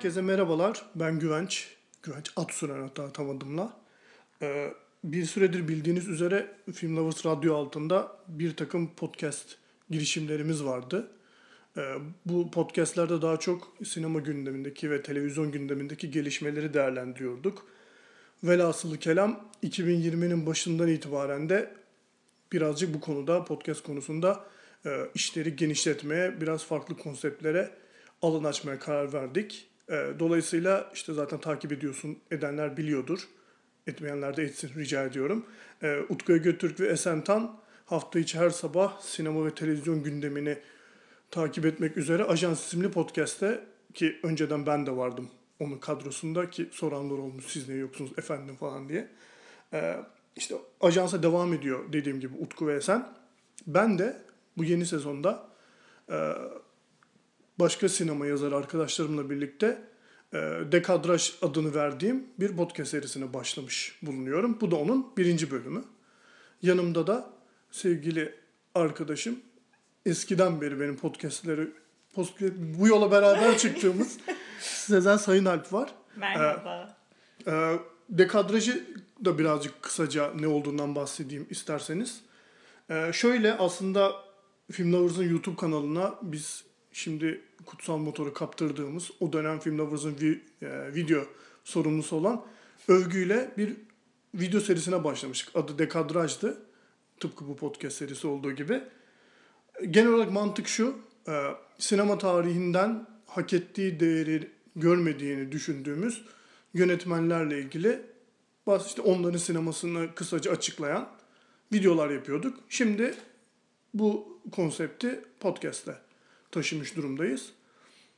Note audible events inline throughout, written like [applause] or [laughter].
Herkese merhabalar. Ben Güvenç. Güvenç Atsuren hatta tam adımla. Ee, bir süredir bildiğiniz üzere Film Lovers Radyo altında bir takım podcast girişimlerimiz vardı. Ee, bu podcastlerde daha çok sinema gündemindeki ve televizyon gündemindeki gelişmeleri değerlendiriyorduk. Velhasılı kelam 2020'nin başından itibaren de birazcık bu konuda podcast konusunda e, işleri genişletmeye, biraz farklı konseptlere alan açmaya karar verdik. E, dolayısıyla işte zaten takip ediyorsun, edenler biliyordur. Etmeyenler de etsin rica ediyorum. E, Utku Götürk ve Esen Tan hafta içi her sabah sinema ve televizyon gündemini takip etmek üzere Ajans isimli podcast'te ki önceden ben de vardım onun kadrosunda ki soranlar olmuş siz niye yoksunuz efendim falan diye. Ee, işte ajansa devam ediyor dediğim gibi Utku ve Esen. Ben de bu yeni sezonda e, başka sinema yazarı arkadaşlarımla birlikte e, Dekadraj adını verdiğim bir podcast serisine başlamış bulunuyorum. Bu da onun birinci bölümü. Yanımda da sevgili arkadaşım eskiden beri benim podcastleri podcast, bu yola beraber [laughs] çıktığımız Sezen Sayın Alp var. Merhaba. Ee, e, dekadrajı da birazcık kısaca ne olduğundan bahsedeyim isterseniz. Ee, şöyle aslında Film Lovers'ın YouTube kanalına biz şimdi Kutsal Motor'u kaptırdığımız o dönem Film Lovers'ın vi, e, video sorumlusu olan Övgü'yle bir video serisine başlamıştık. Adı Dekadraj'dı. Tıpkı bu podcast serisi olduğu gibi. Genel olarak mantık şu. E, sinema tarihinden hak ettiği değeri görmediğini düşündüğümüz yönetmenlerle ilgili bazı işte onların sinemasını kısaca açıklayan videolar yapıyorduk. Şimdi bu konsepti podcast'te taşımış durumdayız.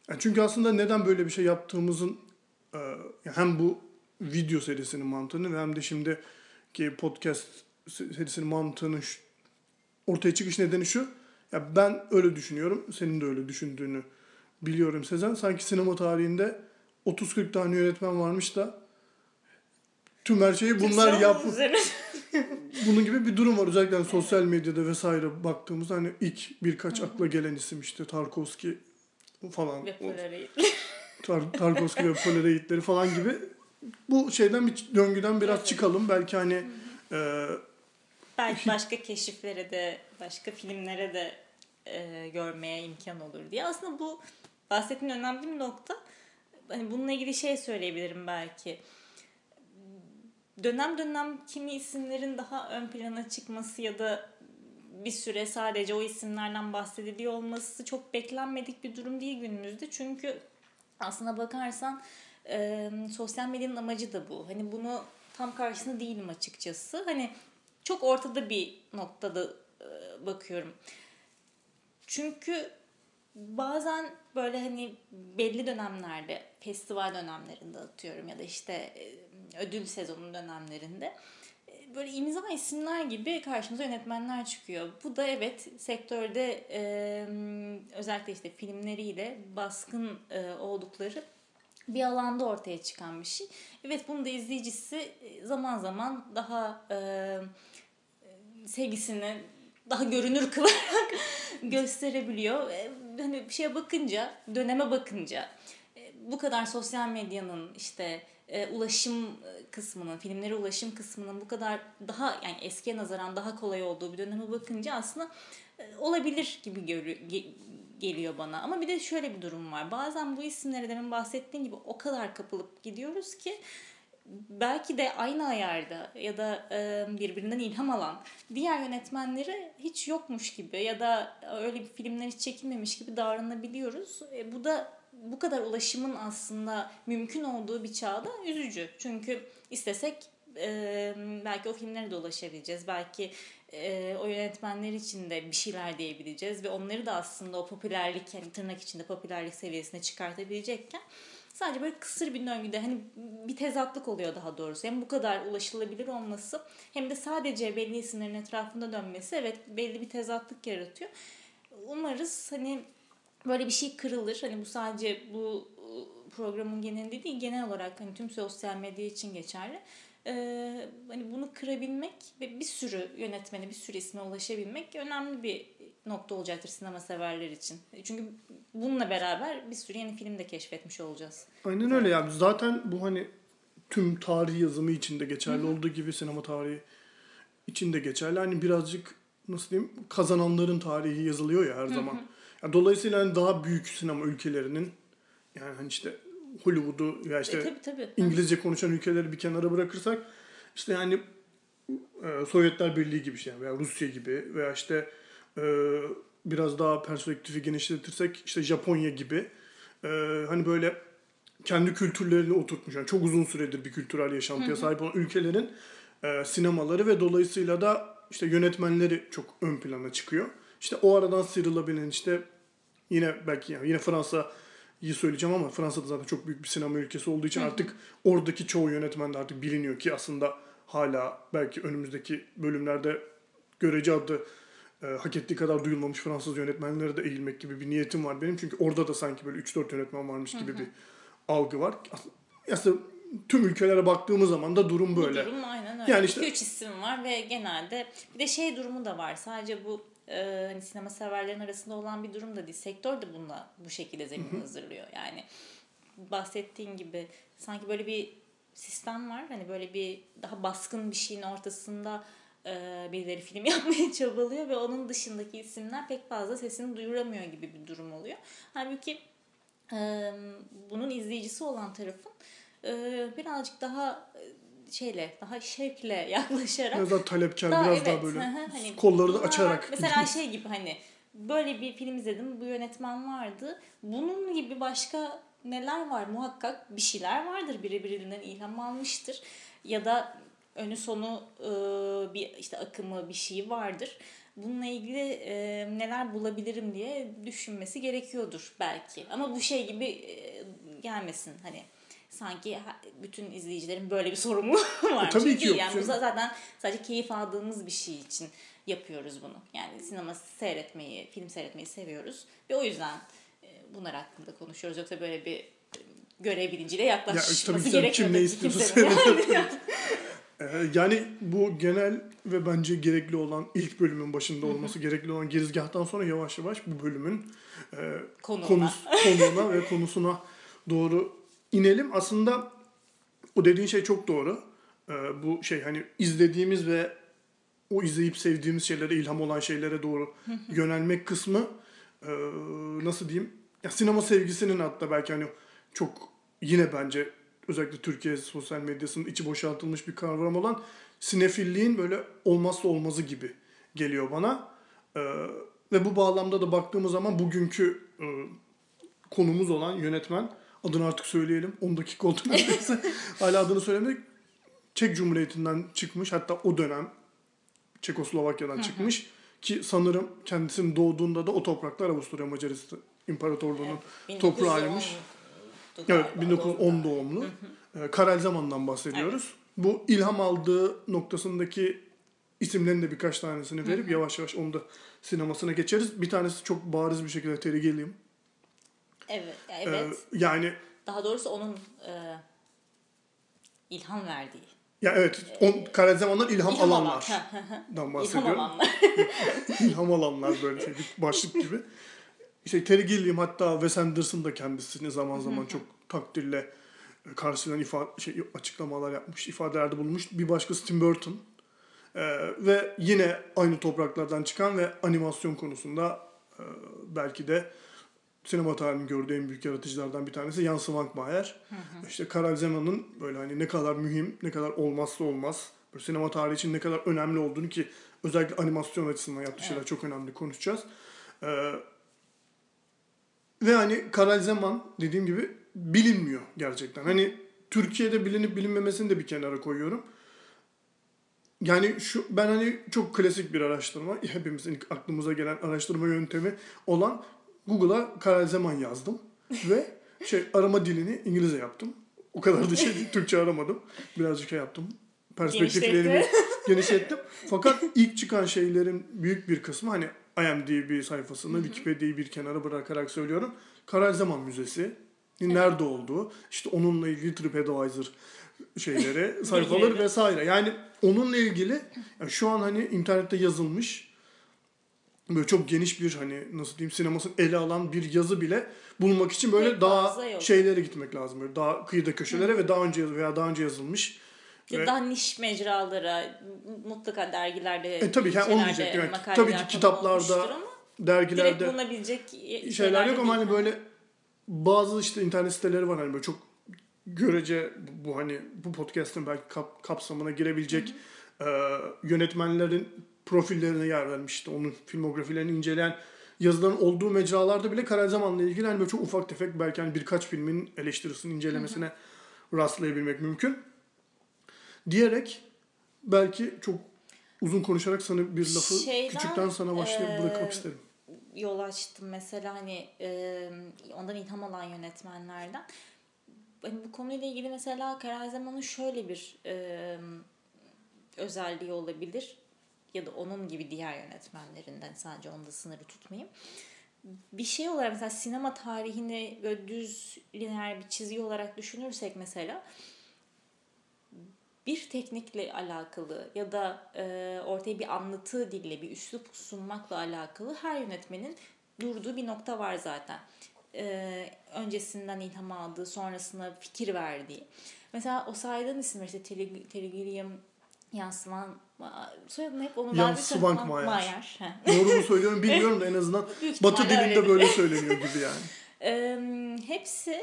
Yani çünkü aslında neden böyle bir şey yaptığımızın e, hem bu video serisinin mantığını hem de şimdi ki podcast serisinin mantığının ortaya çıkış nedeni şu. Ya ben öyle düşünüyorum. Senin de öyle düşündüğünü biliyorum Sezen. Sanki sinema tarihinde 30-40 tane yönetmen varmış da tüm her şeyi bunlar yap. Bunun gibi bir durum var. Özellikle hani sosyal medyada vesaire baktığımızda hani ilk birkaç akla gelen isim işte Tarkovski falan. Ve. Tar- Tarkovski ve Polaroid'leri falan gibi. Bu şeyden bir döngüden biraz evet. çıkalım. Belki hani e, belki başka keşiflere de başka filmlere de e, görmeye imkan olur diye. Aslında bu bahsettiğin önemli bir nokta. Hani bununla ilgili şey söyleyebilirim belki. Dönem dönem kimi isimlerin daha ön plana çıkması ya da bir süre sadece o isimlerden bahsediliyor olması çok beklenmedik bir durum değil günümüzde. Çünkü aslına bakarsan e, sosyal medyanın amacı da bu. Hani bunu tam karşısında değilim açıkçası. Hani çok ortada bir noktada e, bakıyorum. Çünkü bazen böyle hani belli dönemlerde, festival dönemlerinde atıyorum ya da işte e, ödül sezonu dönemlerinde e, böyle imza isimler gibi karşımıza yönetmenler çıkıyor. Bu da evet sektörde e, özellikle işte filmleriyle baskın oldukları bir alanda ortaya çıkan bir şey. Evet bunu da izleyicisi zaman zaman daha sevgisini daha görünür [laughs] kılarak gösterebiliyor. E, hani bir şeye bakınca, döneme bakınca e, bu kadar sosyal medyanın işte e, ulaşım kısmının, filmlere ulaşım kısmının bu kadar daha yani eskiye nazaran daha kolay olduğu bir döneme bakınca aslında olabilir gibi geliyor bana. Ama bir de şöyle bir durum var. Bazen bu isimlere demin bahsettiğim gibi o kadar kapılıp gidiyoruz ki belki de aynı ayarda ya da birbirinden ilham alan diğer yönetmenleri hiç yokmuş gibi ya da öyle bir filmler hiç çekilmemiş gibi davranabiliyoruz. E, bu da bu kadar ulaşımın aslında mümkün olduğu bir çağda üzücü. Çünkü istesek belki o filmlere de ulaşabileceğiz. Belki o yönetmenler için de bir şeyler diyebileceğiz ve onları da aslında o popülerlik yani tırnak içinde popülerlik seviyesine çıkartabilecekken Sadece böyle kısır bir döngüde hani bir tezatlık oluyor daha doğrusu. Hem bu kadar ulaşılabilir olması hem de sadece belli isimlerin etrafında dönmesi evet belli bir tezatlık yaratıyor. Umarız hani böyle bir şey kırılır. Hani bu sadece bu programın genelinde değil genel olarak hani tüm sosyal medya için geçerli. Ee, hani bunu kırabilmek ve bir sürü yönetmene, bir sürü isme ulaşabilmek önemli bir nokta olacaktır sinema severler için. Çünkü bununla beraber bir sürü yeni film de keşfetmiş olacağız. Aynen öyle ya. Zaten bu hani tüm tarih yazımı içinde geçerli olduğu gibi sinema tarihi içinde geçerli. Hani birazcık nasıl diyeyim kazananların tarihi yazılıyor ya her zaman. Ya dolayısıyla hani daha büyük sinema ülkelerinin yani hani işte Hollywood'u ya işte E, tabii tabii. İngilizce konuşan ülkeleri bir kenara bırakırsak işte yani e, Sovyetler Birliği gibi şey veya Rusya gibi veya işte e, biraz daha perspektifi genişletirsek işte Japonya gibi. E, hani böyle kendi kültürlerini oturtmuş. Yani çok uzun süredir bir kültürel yaşantıya sahip olan ülkelerin e, sinemaları ve dolayısıyla da işte yönetmenleri çok ön plana çıkıyor. İşte o aradan sıyrılabilen işte yine belki yani yine Fransa'yı söyleyeceğim ama Fransa da zaten çok büyük bir sinema ülkesi olduğu için artık oradaki çoğu yönetmen de artık biliniyor ki aslında hala belki önümüzdeki bölümlerde görece adı e, hak ettiği kadar duyulmamış Fransız yönetmenlere de eğilmek gibi bir niyetim var benim. Çünkü orada da sanki böyle 3-4 yönetmen varmış gibi bir algı var. Aslında, tüm ülkelere baktığımız zaman da durum Bu böyle. durum aynen öyle. Yani işte- 2-3 isim var ve genelde bir de şey durumu da var. Sadece bu e, hani sinema severlerin arasında olan bir durum da değil. Sektör de bununla bu şekilde zemin hazırlıyor. Yani bahsettiğin gibi sanki böyle bir sistem var. Hani böyle bir daha baskın bir şeyin ortasında e, birileri film [laughs] yapmaya çabalıyor ve onun dışındaki isimler pek fazla sesini duyuramıyor gibi bir durum oluyor. Halbuki e, bunun izleyicisi olan tarafın e, birazcık daha e, şeyle, daha şevkle [laughs] yaklaşarak Biraz daha talepkar, daha biraz evet, daha böyle hani kolları da açarak. Mesela [laughs] şey gibi hani böyle bir film izledim, bu yönetmen vardı. Bunun gibi başka neler var? Muhakkak bir şeyler vardır. Biri birinden ilham almıştır. Ya da önü sonu e, bir işte akımı bir şey vardır. Bununla ilgili e, neler bulabilirim diye düşünmesi gerekiyordur belki. Ama bu şey gibi e, gelmesin hani sanki bütün izleyicilerin böyle bir sorumluluğu [laughs] var. E, tabii ki Değil. yok Yani bu zaten sadece keyif aldığımız bir şey için yapıyoruz bunu. Yani sinema seyretmeyi, film seyretmeyi seviyoruz ve o yüzden e, bunlar hakkında konuşuyoruz. Yoksa böyle bir e, görev bilinciyle Ya yaklaşması tabii ki gerekmiyor. kim ne tabii istiyorsa kimsenin. [laughs] Ee, yani bu genel ve bence gerekli olan ilk bölümün başında olması gerekli olan girizgahtan sonra yavaş yavaş bu bölümün e, Konuğuna. konus, [laughs] konuğuna ve konusuna doğru inelim. Aslında o dediğin şey çok doğru. Ee, bu şey hani izlediğimiz ve o izleyip sevdiğimiz şeylere ilham olan şeylere doğru yönelmek kısmı e, nasıl diyeyim ya sinema sevgisinin hatta belki hani çok yine bence özellikle Türkiye sosyal medyasının içi boşaltılmış bir kavram olan sinefilliğin böyle olmazsa olmazı gibi geliyor bana. Ee, ve bu bağlamda da baktığımız zaman bugünkü e, konumuz olan yönetmen adını artık söyleyelim 10 dakika oldu neredeyse [laughs] hala adını söylemedik. Çek Cumhuriyeti'nden çıkmış hatta o dönem Çekoslovakya'dan çıkmış ki sanırım kendisinin doğduğunda da o topraklar Avusturya Macaristan İmparatorluğu'nun toprağıymış. 1910'du Evet galiba, 1910 doğumlu. Ee, Karel Zaman'dan bahsediyoruz. Bu ilham aldığı noktasındaki isimlerin de birkaç tanesini verip yavaş yavaş onu da sinemasına geçeriz. Bir tanesi çok bariz bir şekilde Terry Gilliam. Evet, Ee, evet. yani Daha doğrusu onun e, ilham verdiği. ya evet on, Karel Zaman'dan ilham, İlham alan. alanlar. Ha, ha, ha. Dan İlham bahsediyorum. alanlar. [laughs] İlham alanlar böyle şey bir başlık gibi. [laughs] İşte Terry Gilliam hatta Wes Anderson da kendisini zaman zaman çok takdirle e, karşılayan ifade, şey, açıklamalar yapmış, ifadelerde bulunmuş. Bir başkası Tim Burton. Ee, ve yine aynı topraklardan çıkan ve animasyon konusunda e, belki de sinema tarihinin gördüğü en büyük yaratıcılardan bir tanesi Jan Svankmajer. İşte Karel Zeman'ın böyle hani ne kadar mühim, ne kadar olmazsa olmaz, böyle sinema tarihi için ne kadar önemli olduğunu ki özellikle animasyon açısından yaptığı şeyler çok önemli konuşacağız. Ee, ve hani Karel Zeman dediğim gibi bilinmiyor gerçekten. Hani Türkiye'de bilinip bilinmemesini de bir kenara koyuyorum. Yani şu ben hani çok klasik bir araştırma, [laughs] hepimizin aklımıza gelen araştırma yöntemi olan Google'a Karel Zeman yazdım [laughs] ve şey arama dilini İngilizce yaptım. O kadar da şey [laughs] Türkçe aramadım. Birazcık şey yaptım. Perspektiflerimi genişlettim. Fakat ilk çıkan şeylerin büyük bir kısmı hani IMDb sayfasını Wikipedia'yı bir kenara bırakarak söylüyorum. Karel Zaman Müzesi nerede olduğu, işte onunla ilgili TripAdvisor şeyleri, [laughs] sayfaları vesaire. Yani onunla ilgili yani şu an hani internette yazılmış böyle çok geniş bir hani nasıl diyeyim sinemasını ele alan bir yazı bile bulmak için böyle Pek daha fazla yok. şeylere gitmek lazım. Böyle daha kıyıda köşelere ve daha önce veya daha önce yazılmış. Ya ve- daha niş mecralara mutlaka dergilerde E, tabii ki, yani onu. Yani makaleler tabii ki kitaplarda, ama direkt dergilerde bulunabilecek şeyler, şeyler yok ama hani böyle bazı işte internet siteleri var hani böyle çok görece bu, hani bu podcast'ın belki kap- kapsamına girebilecek e, yönetmenlerin profillerine yer vermiş işte onun filmografilerini inceleyen yazıların olduğu mecralarda bile Kara Zaman'la ilgili hani böyle çok ufak tefek belki hani birkaç filmin eleştirisini incelemesine rastlayabilmek mümkün. Diyerek belki çok uzun konuşarak sana bir lafı Şeyden, küçükten sana başlayıp e, bırakmak isterim. yol açtım mesela hani e, ondan ilham alan yönetmenlerden. Hani bu konuyla ilgili mesela Karar Zaman'ın şöyle bir e, özelliği olabilir ya da onun gibi diğer yönetmenlerinden sadece onda sınırı tutmayayım. Bir şey olarak mesela sinema tarihini böyle düz lineer bir çizgi olarak düşünürsek mesela bir teknikle alakalı ya da e, ortaya bir anlatı dille bir üslup sunmakla alakalı her yönetmenin durduğu bir nokta var zaten. E, öncesinden ilham aldığı, sonrasında fikir verdiği. Mesela o saydığın isimler işte Terry, Gilliam, Jan Swan, soyadını hep onu Svankmajer. Mayer. Heh. Doğru mu söylüyorum bilmiyorum da en azından [laughs] Batı dilinde öyledir. böyle [laughs] söyleniyor gibi yani. Eee, hepsi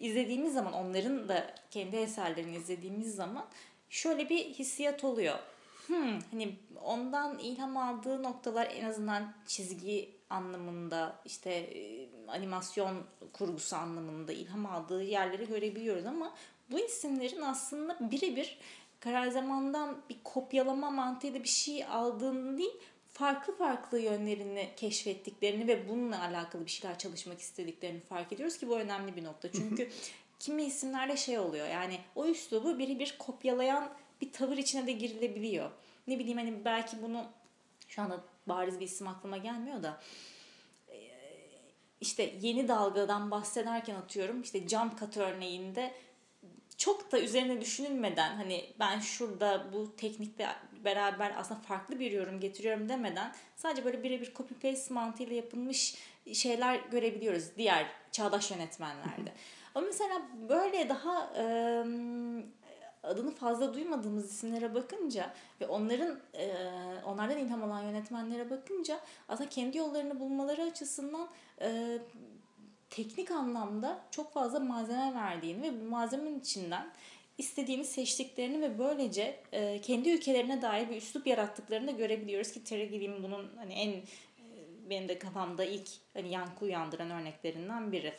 izlediğimiz zaman onların da kendi eserlerini izlediğimiz zaman şöyle bir hissiyat oluyor. Hmm, hani ondan ilham aldığı noktalar en azından çizgi anlamında işte animasyon kurgusu anlamında ilham aldığı yerleri görebiliyoruz ama bu isimlerin aslında birebir Karar Zaman'dan bir kopyalama mantığıyla bir şey aldığını değil farklı farklı yönlerini keşfettiklerini ve bununla alakalı bir şeyler çalışmak istediklerini fark ediyoruz ki bu önemli bir nokta. Çünkü kimi isimlerde şey oluyor yani o üslubu biri bir kopyalayan bir tavır içine de girilebiliyor. Ne bileyim hani belki bunu şu anda bariz bir isim aklıma gelmiyor da işte yeni dalgadan bahsederken atıyorum işte jump cut örneğinde çok da üzerine düşünülmeden hani ben şurada bu teknikle beraber aslında farklı bir yorum getiriyorum demeden sadece böyle birebir copy paste mantığıyla yapılmış şeyler görebiliyoruz diğer çağdaş yönetmenlerde. Ama mesela böyle daha e, adını fazla duymadığımız isimlere bakınca ve onların e, onlardan ilham alan yönetmenlere bakınca aslında kendi yollarını bulmaları açısından e, teknik anlamda çok fazla malzeme verdiğini ve bu malzemenin içinden istediğini seçtiklerini ve böylece e, kendi ülkelerine dair bir üslup yarattıklarını da görebiliyoruz ki Terry Gilliam bunun hani en e, benim de kafamda ilk hani yankı uyandıran örneklerinden biri.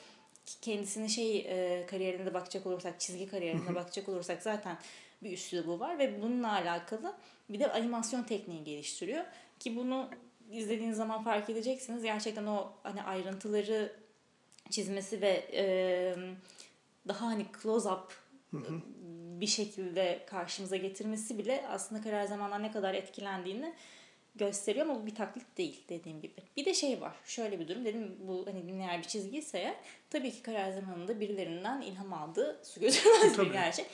Ki Kendisinin şey e, kariyerine de bakacak olursak, çizgi kariyerine bakacak olursak zaten bir üslubu var ve bununla alakalı bir de animasyon tekniği geliştiriyor. Ki bunu izlediğiniz zaman fark edeceksiniz. Gerçekten o hani ayrıntıları çizmesi ve e, daha hani close up bir şekilde karşımıza getirmesi bile aslında karar zamanlar ne kadar etkilendiğini gösteriyor ama bu bir taklit değil dediğim gibi. Bir de şey var. Şöyle bir durum. Dedim bu hani lineer bir çizgiyse eğer tabii ki karar zamanında birilerinden ilham aldığı su götürmez bir gerçek.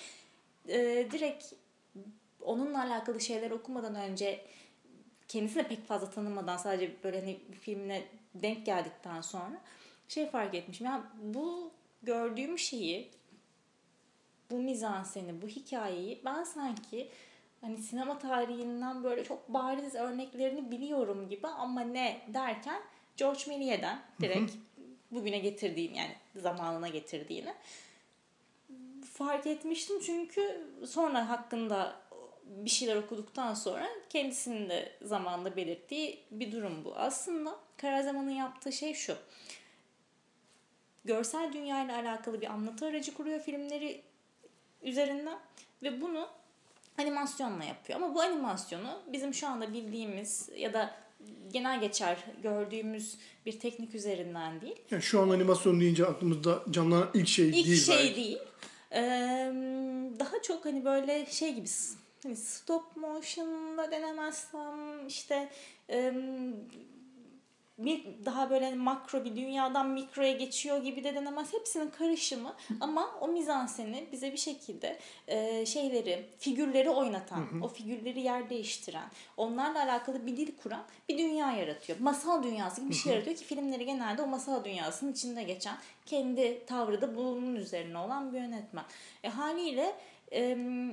Ee, direkt onunla alakalı şeyler okumadan önce kendisini pek fazla tanımadan sadece böyle hani bir filmine denk geldikten sonra şey fark etmişim. Ya bu gördüğüm şeyi bu mizanseni, bu hikayeyi ben sanki hani sinema tarihinden böyle çok bariz örneklerini biliyorum gibi ama ne derken George Méliès'den direkt bugüne getirdiğini yani zamanına getirdiğini fark etmiştim çünkü sonra hakkında bir şeyler okuduktan sonra kendisinin de zamanında belirttiği bir durum bu. Aslında Kara Zaman'ın yaptığı şey şu. Görsel dünya ile alakalı bir anlatı aracı kuruyor filmleri üzerinden ve bunu animasyonla yapıyor. Ama bu animasyonu bizim şu anda bildiğimiz ya da genel geçer gördüğümüz bir teknik üzerinden değil. Yani şu an animasyon deyince aklımızda canlanan ilk şey İlk değil şey belki. değil. Ee, daha çok hani böyle şey gibi hani stop motion'da denemezsem işte bir daha böyle makro bir dünyadan mikroya geçiyor gibi de denemez. Hepsinin karışımı ama o mizanseni bize bir şekilde e, şeyleri, figürleri oynatan, o figürleri yer değiştiren, onlarla alakalı bir dil kuran bir dünya yaratıyor. Masal dünyası gibi bir şey yaratıyor ki filmleri genelde o masal dünyasının içinde geçen, kendi tavrı da bunun üzerine olan bir yönetmen. E, haliyle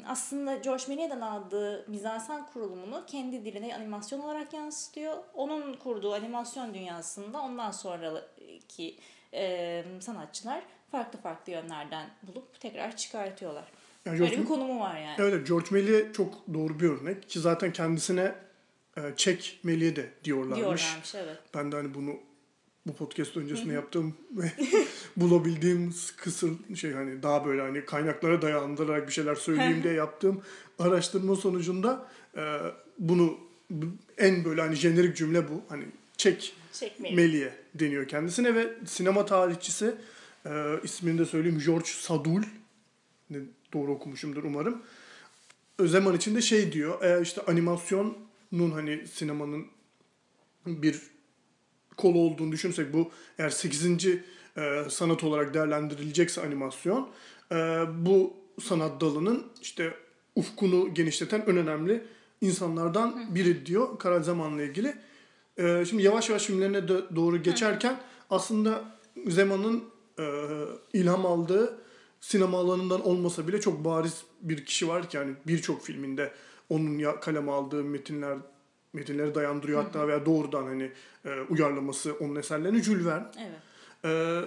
aslında George Méliès'den aldığı mizansen kurulumunu kendi diline animasyon olarak yansıtıyor. Onun kurduğu animasyon dünyasında ondan sonraki sanatçılar farklı farklı yönlerden bulup tekrar çıkartıyorlar. Yani Böyle George- bir konumu var yani. Evet, George Méliès çok doğru bir örnek ki zaten kendisine Çek Méliès de diyorlarmış. Diyorlarmış evet. Ben de hani bunu bu podcast öncesinde yaptığım ve [laughs] bulabildiğim kısır şey hani daha böyle hani kaynaklara dayandırarak bir şeyler söyleyeyim diye yaptığım araştırma sonucunda e, bunu bu- en böyle hani jenerik cümle bu. Hani çek. Méliès deniyor kendisine ve sinema tarihçisi e, ismini de söyleyeyim George Sadul ne doğru okumuşumdur umarım. O zaman içinde şey diyor. Eğer işte animasyonun hani sinemanın bir kolu olduğunu düşünürsek bu eğer 8. e, sanat olarak değerlendirilecekse animasyon e, bu sanat dalının işte ufkunu genişleten en önemli insanlardan biri diyor Kara Zaman'la ilgili. E, şimdi yavaş yavaş filmlerine de doğru geçerken aslında Zeman'ın e, ilham aldığı sinema alanından olmasa bile çok bariz bir kişi var ki yani birçok filminde onun kaleme aldığı metinler metinleri dayandırıyor hatta veya doğrudan hani e, uyarlaması onun eserlerini Jules Verne. Evet. E,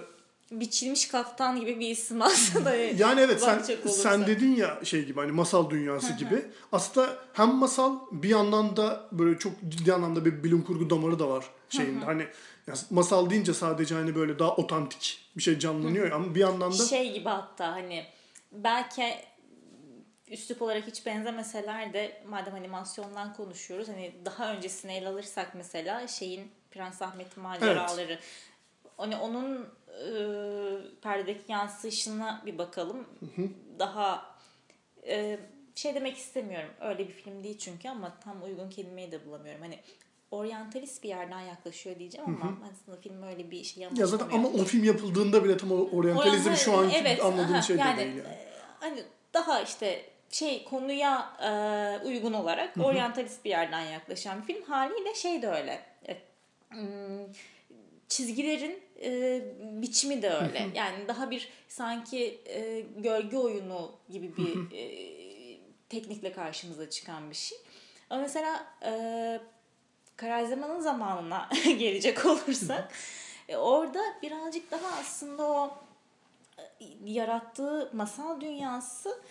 Biçilmiş kaftan gibi bir isim aslında. [laughs] yani evet sen sen dedin ya şey gibi hani masal dünyası gibi. Aslında hem masal bir yandan da böyle çok ciddi anlamda bir bilim kurgu damarı da var şeyinde. Hani masal deyince sadece hani böyle daha otantik bir şey canlanıyor ama bir yandan da Şey gibi hatta hani belki üslup olarak hiç benzemeseler de madem animasyondan konuşuyoruz hani daha öncesine ele alırsak mesela şeyin Prens Ahmet'in maceraları hani onun e, perdedeki yansıyışına bir bakalım. Daha e, şey demek istemiyorum. Öyle bir film değil çünkü ama tam uygun kelimeyi de bulamıyorum. Hani oryantalist bir yerden yaklaşıyor diyeceğim ama aslında film öyle bir şey ya zaten ama o film yapıldığında bile tam oryantalizm şu an Evet, anladığım aha, şey yani, değil yani. e, Hani daha işte şey konuya e, uygun olarak oryantalist bir yerden yaklaşan bir film haliyle şey de öyle. E, çizgilerin e, biçimi de öyle. yani daha bir sanki e, gölge oyunu gibi bir e, teknikle karşımıza çıkan bir şey. Ama mesela e, Karazema'nın zamanına [laughs] gelecek olursak e, orada birazcık daha aslında o e, yarattığı masal dünyası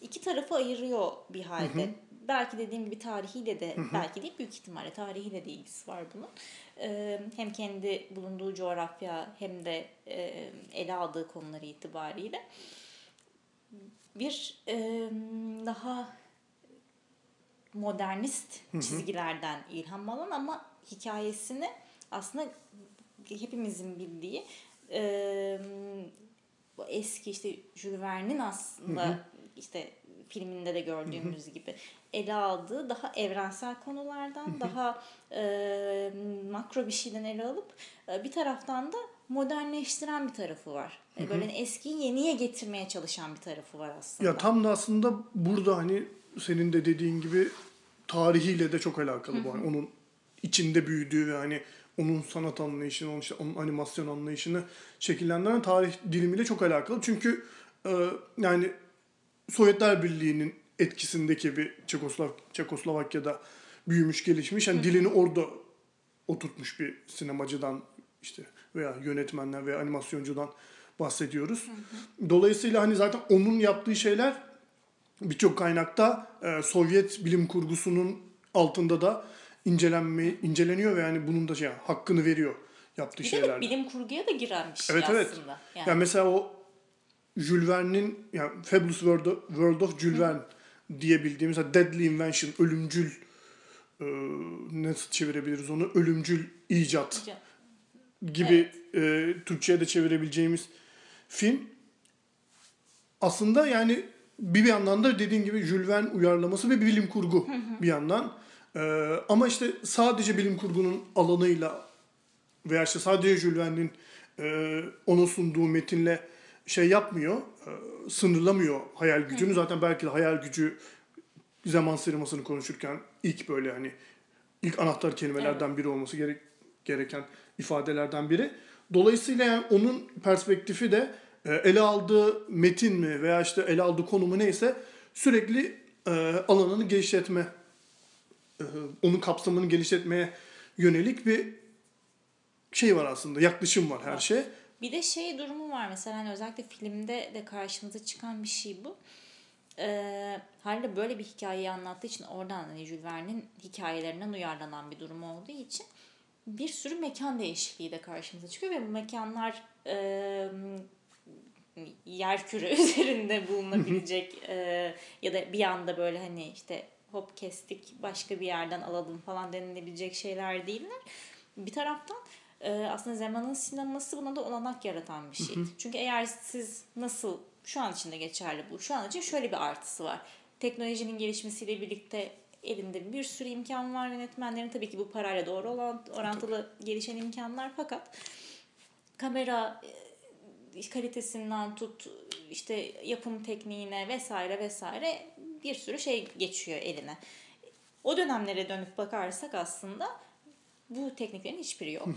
iki tarafı ayırıyor bir halde. Belki dediğim gibi tarihiyle de belki değil büyük ihtimalle tarihiyle de ilgisi var bunun. Ee, hem kendi bulunduğu coğrafya hem de e, ele aldığı konuları itibariyle bir e, daha modernist çizgilerden ilham alan ama hikayesini aslında hepimizin bildiği e, bu eski işte Jules Verne'in aslında işte filminde de gördüğümüz gibi ele aldığı daha evrensel konulardan daha e, makro bir şeyden ele alıp e, bir taraftan da modernleştiren bir tarafı var. E, Böyle eskiyi yeniye getirmeye çalışan bir tarafı var aslında. Ya tam da aslında burada hani senin de dediğin gibi tarihiyle de çok alakalı bu. Yani onun içinde büyüdüğü ve hani onun sanat anlayışını, onun, işte onun animasyon anlayışını şekillendiren tarih dilimiyle çok alakalı. Çünkü e, yani Sovyetler Birliği'nin etkisindeki bir Çekoslav Çekoslovakya'da büyümüş, gelişmiş. Yani dilini orada oturtmuş bir sinemacıdan işte veya yönetmenden veya animasyoncudan bahsediyoruz. Dolayısıyla hani zaten onun yaptığı şeyler birçok kaynakta e, Sovyet bilim kurgusunun altında da incelenme inceleniyor ve yani bunun da şey hakkını veriyor yaptığı bir şeyler. bilim kurguya da giren bir şey Evet evet. aslında. Yani. Yani. mesela o Jules Verne'in yani Fabulous World of, World of Jules Verne diye bildiğimiz Deadly Invention, ölümcül e, nasıl çevirebiliriz onu? Ölümcül icat gibi e, Türkçe'ye de çevirebileceğimiz film aslında yani bir yandan da dediğin gibi Jules Verne uyarlaması ve bir bilim kurgu bir yandan. Ee, ama işte sadece bilim kurgunun alanıyla veya işte sadece Jules Verne'in e, ona sunduğu metinle şey yapmıyor, e, sınırlamıyor hayal gücünü. Zaten belki de hayal gücü zaman sinemasını konuşurken ilk böyle hani ilk anahtar kelimelerden biri olması gerek, gereken ifadelerden biri. Dolayısıyla yani onun perspektifi de e, ele aldığı metin mi veya işte ele aldığı konumu neyse sürekli e, alanını genişletme, e, onun kapsamını genişletmeye yönelik bir şey var aslında, yaklaşım var her Var. şey. Bir de şey durumu var mesela hani özellikle filmde de karşımıza çıkan bir şey bu. Ee, Halde böyle bir hikayeyi anlattığı için oradan hani Jules Verne'in hikayelerinden uyarlanan bir durum olduğu için bir sürü mekan değişikliği de karşımıza çıkıyor ve bu mekanlar e, yer küre [laughs] üzerinde bulunabilecek e, ya da bir anda böyle hani işte hop kestik başka bir yerden alalım falan denilebilecek şeyler değiller. Bir taraftan e, aslında zamanın sineması buna da olanak yaratan bir şey. Çünkü eğer siz nasıl şu an için de geçerli bu. Şu an için şöyle bir artısı var. Teknolojinin gelişmesiyle birlikte elinde bir sürü imkan var yönetmenlerin. Tabii ki bu parayla doğru olan orantılı gelişen imkanlar fakat kamera e, kalitesinden tut işte yapım tekniğine vesaire vesaire bir sürü şey geçiyor eline. O dönemlere dönüp bakarsak aslında bu tekniklerin hiçbiri yok.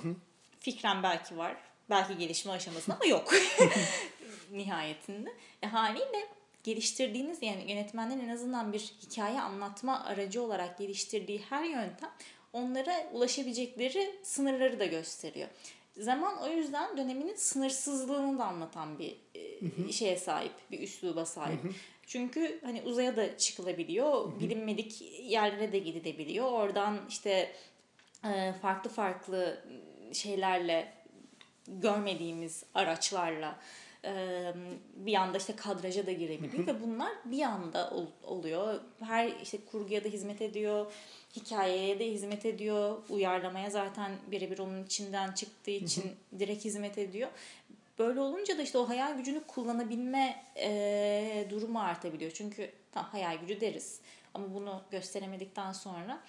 Fikren belki var. Belki gelişme aşamasında ama yok. [laughs] [laughs] Nihayetinde. E, haliyle geliştirdiğiniz yani yönetmenlerin en azından bir hikaye anlatma aracı olarak geliştirdiği her yöntem onlara ulaşabilecekleri sınırları da gösteriyor. Zaman o yüzden döneminin sınırsızlığını da anlatan bir e, şeye sahip, bir üsluba sahip. Çünkü hani uzaya da çıkılabiliyor, bilinmedik yerlere de gidilebiliyor. Oradan işte e, farklı farklı şeylerle görmediğimiz araçlarla bir anda işte kadraja da girebiliyor ve bunlar bir anda ol- oluyor. Her işte kurguya da hizmet ediyor, hikayeye de hizmet ediyor, uyarlamaya zaten birebir onun içinden çıktığı için direkt hizmet ediyor. Böyle olunca da işte o hayal gücünü kullanabilme e, durumu artabiliyor. Çünkü tam hayal gücü deriz ama bunu gösteremedikten sonra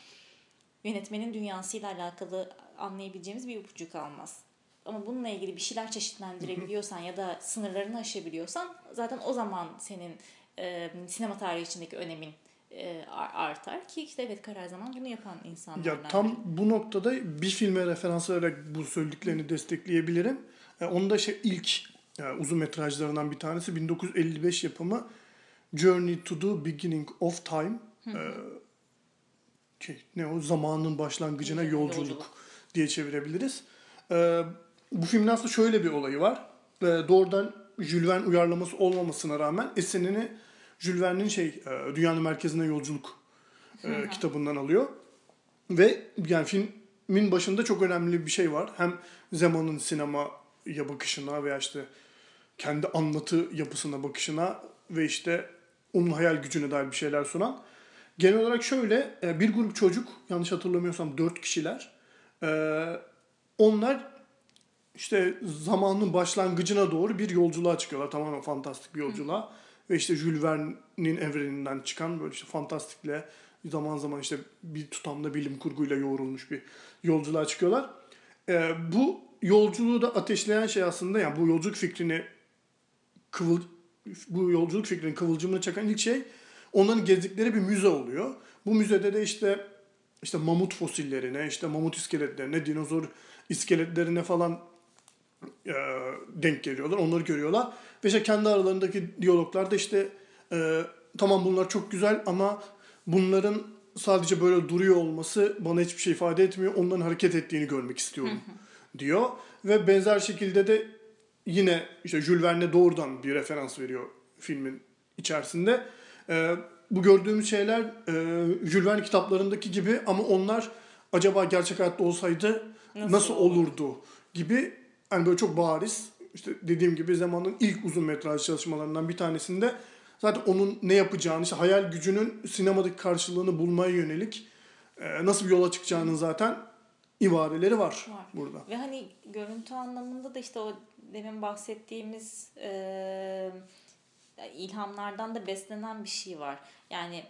yönetmenin dünyasıyla alakalı anlayabileceğimiz bir ipucu kalmaz. Ama bununla ilgili bir şeyler çeşitlendirebiliyorsan ya da sınırlarını aşabiliyorsan zaten o zaman senin e, sinema tarihi içindeki önemin e, ar- artar ki işte evet karar zaman bunu yapan insanlardan. Ya tam bu noktada bir filme referans vererek bu söylediklerini destekleyebilirim. E, onun da şey ilk e, uzun metrajlarından bir tanesi 1955 yapımı Journey to the Beginning of Time. E, şey, ne o zamanın başlangıcına Yolculuk. yolculuk, diye çevirebiliriz. E, bu filmin aslında şöyle bir olayı var. E, doğrudan Jules Verne uyarlaması olmamasına rağmen esinini Jules Verne'in şey e, Dünyanın Merkezine Yolculuk e, kitabından alıyor. Ve yani filmin başında çok önemli bir şey var. Hem Zeman'ın sinemaya bakışına veya işte kendi anlatı yapısına bakışına ve işte onun hayal gücüne dair bir şeyler sunan. Genel olarak şöyle e, bir grup çocuk yanlış hatırlamıyorsam dört kişiler. e, Onlar işte zamanın başlangıcına doğru bir yolculuğa çıkıyorlar. Tamamen fantastik bir yolculuğa. Ve işte Jules Verne'in evreninden çıkan böyle işte fantastikle zaman zaman işte bir tutamda bilim kurguyla yoğrulmuş bir yolculuğa çıkıyorlar. Ee, bu yolculuğu da ateşleyen şey aslında yani bu yolculuk fikrini kıvıl bu yolculuk fikrinin kıvılcımını çakan ilk şey onların gezdikleri bir müze oluyor. Bu müzede de işte işte mamut fosillerine, işte mamut iskeletlerine, dinozor iskeletlerine falan e, denk geliyorlar. Onları görüyorlar. Ve işte kendi aralarındaki diyaloglarda işte e, tamam bunlar çok güzel ama bunların sadece böyle duruyor olması bana hiçbir şey ifade etmiyor. Onların hareket ettiğini görmek istiyorum diyor. Ve benzer şekilde de yine işte Jules Verne doğrudan bir referans veriyor filmin içerisinde. E, bu gördüğümüz şeyler e, Jules Verne kitaplarındaki gibi ama onlar acaba gerçek hayatta olsaydı Nasıl nasıl, olurdu? gibi hani böyle çok bariz. İşte dediğim gibi zamanın ilk uzun metraj çalışmalarından bir tanesinde zaten onun ne yapacağını, işte hayal gücünün sinemadaki karşılığını bulmaya yönelik e, nasıl bir yola çıkacağının zaten ibareleri var, Var. burada. Ve hani görüntü anlamında da işte o demin bahsettiğimiz e, ilhamlardan da beslenen bir şey var. Yani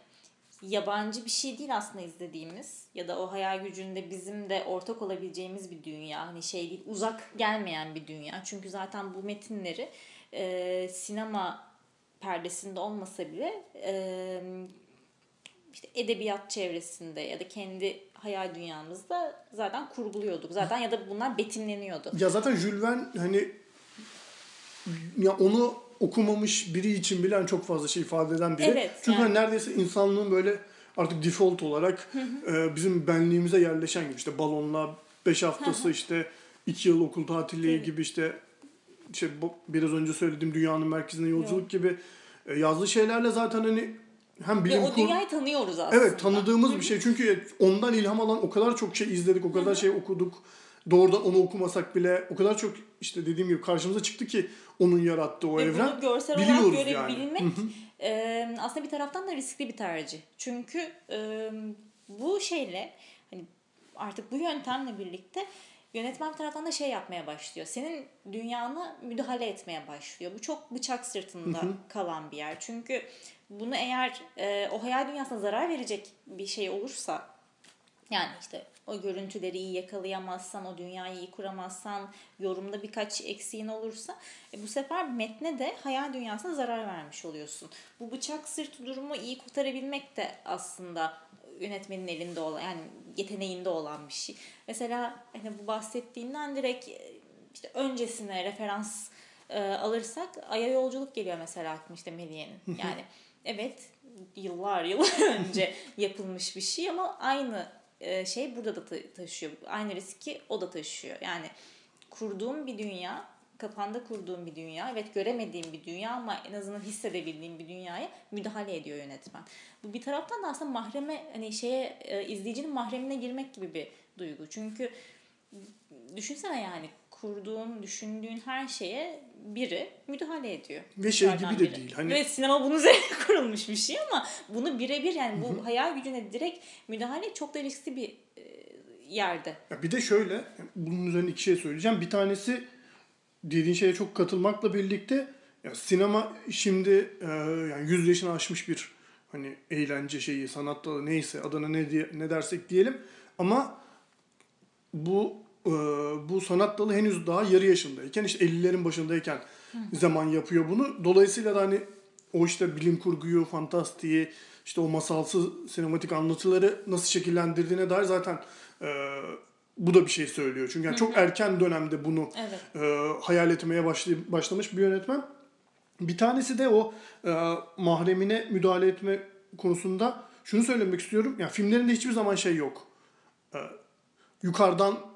yabancı bir şey değil aslında izlediğimiz ya da o hayal gücünde bizim de ortak olabileceğimiz bir dünya. Hani şey değil uzak gelmeyen bir dünya. Çünkü zaten bu metinleri e, sinema perdesinde olmasa bile e, işte edebiyat çevresinde ya da kendi hayal dünyamızda zaten kurguluyorduk. Zaten ya da bunlar betimleniyordu. Ya zaten Jules Verne hani ya onu okumamış biri için bilen çok fazla şey ifade eden biri. Evet, Çünkü yani. hani neredeyse insanlığın böyle artık default olarak e, bizim benliğimize yerleşen gibi işte balonla 5 haftası işte 2 yıl okul tatilliği Evet. gibi işte bu- biraz önce söylediğim dünyanın merkezine yolculuk Yok. gibi e, yazdığı şeylerle zaten hani hem Ve bilim o kur- dünyayı tanıyoruz aslında. Evet tanıdığımız bir şey. Çünkü ondan ilham alan o kadar çok şey izledik, o kadar şey okuduk. Doğrudan onu okumasak bile o kadar çok işte dediğim gibi karşımıza çıktı ki onun yarattığı o Ve evren. bunu görsel biliyoruz olarak yani. görebilmek e, aslında bir taraftan da riskli bir tercih. Çünkü e, bu şeyle hani artık bu yöntemle birlikte yönetmen bir taraftan da şey yapmaya başlıyor. Senin dünyana müdahale etmeye başlıyor. Bu çok bıçak sırtında kalan bir yer. Çünkü bunu eğer e, o hayal dünyasına zarar verecek bir şey olursa yani işte o görüntüleri iyi yakalayamazsan, o dünyayı iyi kuramazsan, yorumda birkaç eksiğin olursa e, bu sefer metne de hayal dünyasına zarar vermiş oluyorsun. Bu bıçak sırtı durumu iyi kurtarabilmek de aslında yönetmenin elinde olan yani yeteneğinde olan bir şey. Mesela hani bu bahsettiğinden direkt e, işte öncesine referans e, alırsak Ay'a yolculuk geliyor mesela aklıma işte Melih'in. [laughs] Yani evet yıllar yıllar önce yapılmış bir şey ama aynı e, şey burada da ta- taşıyor. Aynı riski o da taşıyor. Yani kurduğum bir dünya, kafanda kurduğum bir dünya, evet göremediğim bir dünya ama en azından hissedebildiğim bir dünyaya müdahale ediyor yönetmen. Bu bir taraftan da aslında mahreme hani şeye e, izleyicinin mahremine girmek gibi bir duygu. Çünkü düşünsene yani kurduğun, düşündüğün her şeye biri müdahale ediyor. Ve şey gibi de biri. değil, hani- Ve sinema bunun üzerine [laughs] kurulmuş bir şey ama bunu birebir yani bu hayal gücüne direkt müdahale çok da riskli bir e, yerde. Ya bir de şöyle, bunun üzerine iki şey söyleyeceğim. Bir tanesi dediğin şeye çok katılmakla birlikte ya sinema şimdi e, yani 100 yaşını aşmış bir hani eğlence şeyi, sanat dalı neyse adına ne diye ne dersek diyelim ama bu bu sanat dalı henüz daha yarı yaşındayken işte 50'lerin başındayken zaman yapıyor bunu. Dolayısıyla da hani o işte bilim kurguyu, fantastiği, işte o masalsı sinematik anlatıları nasıl şekillendirdiğine dair zaten e, bu da bir şey söylüyor. Çünkü yani çok erken dönemde bunu Evet. e, hayal etmeye başlay- başlamış bir yönetmen. Bir tanesi de o e, mahremine müdahale etme konusunda şunu söylemek istiyorum. Yani filmlerinde hiçbir zaman şey yok. E, yukarıdan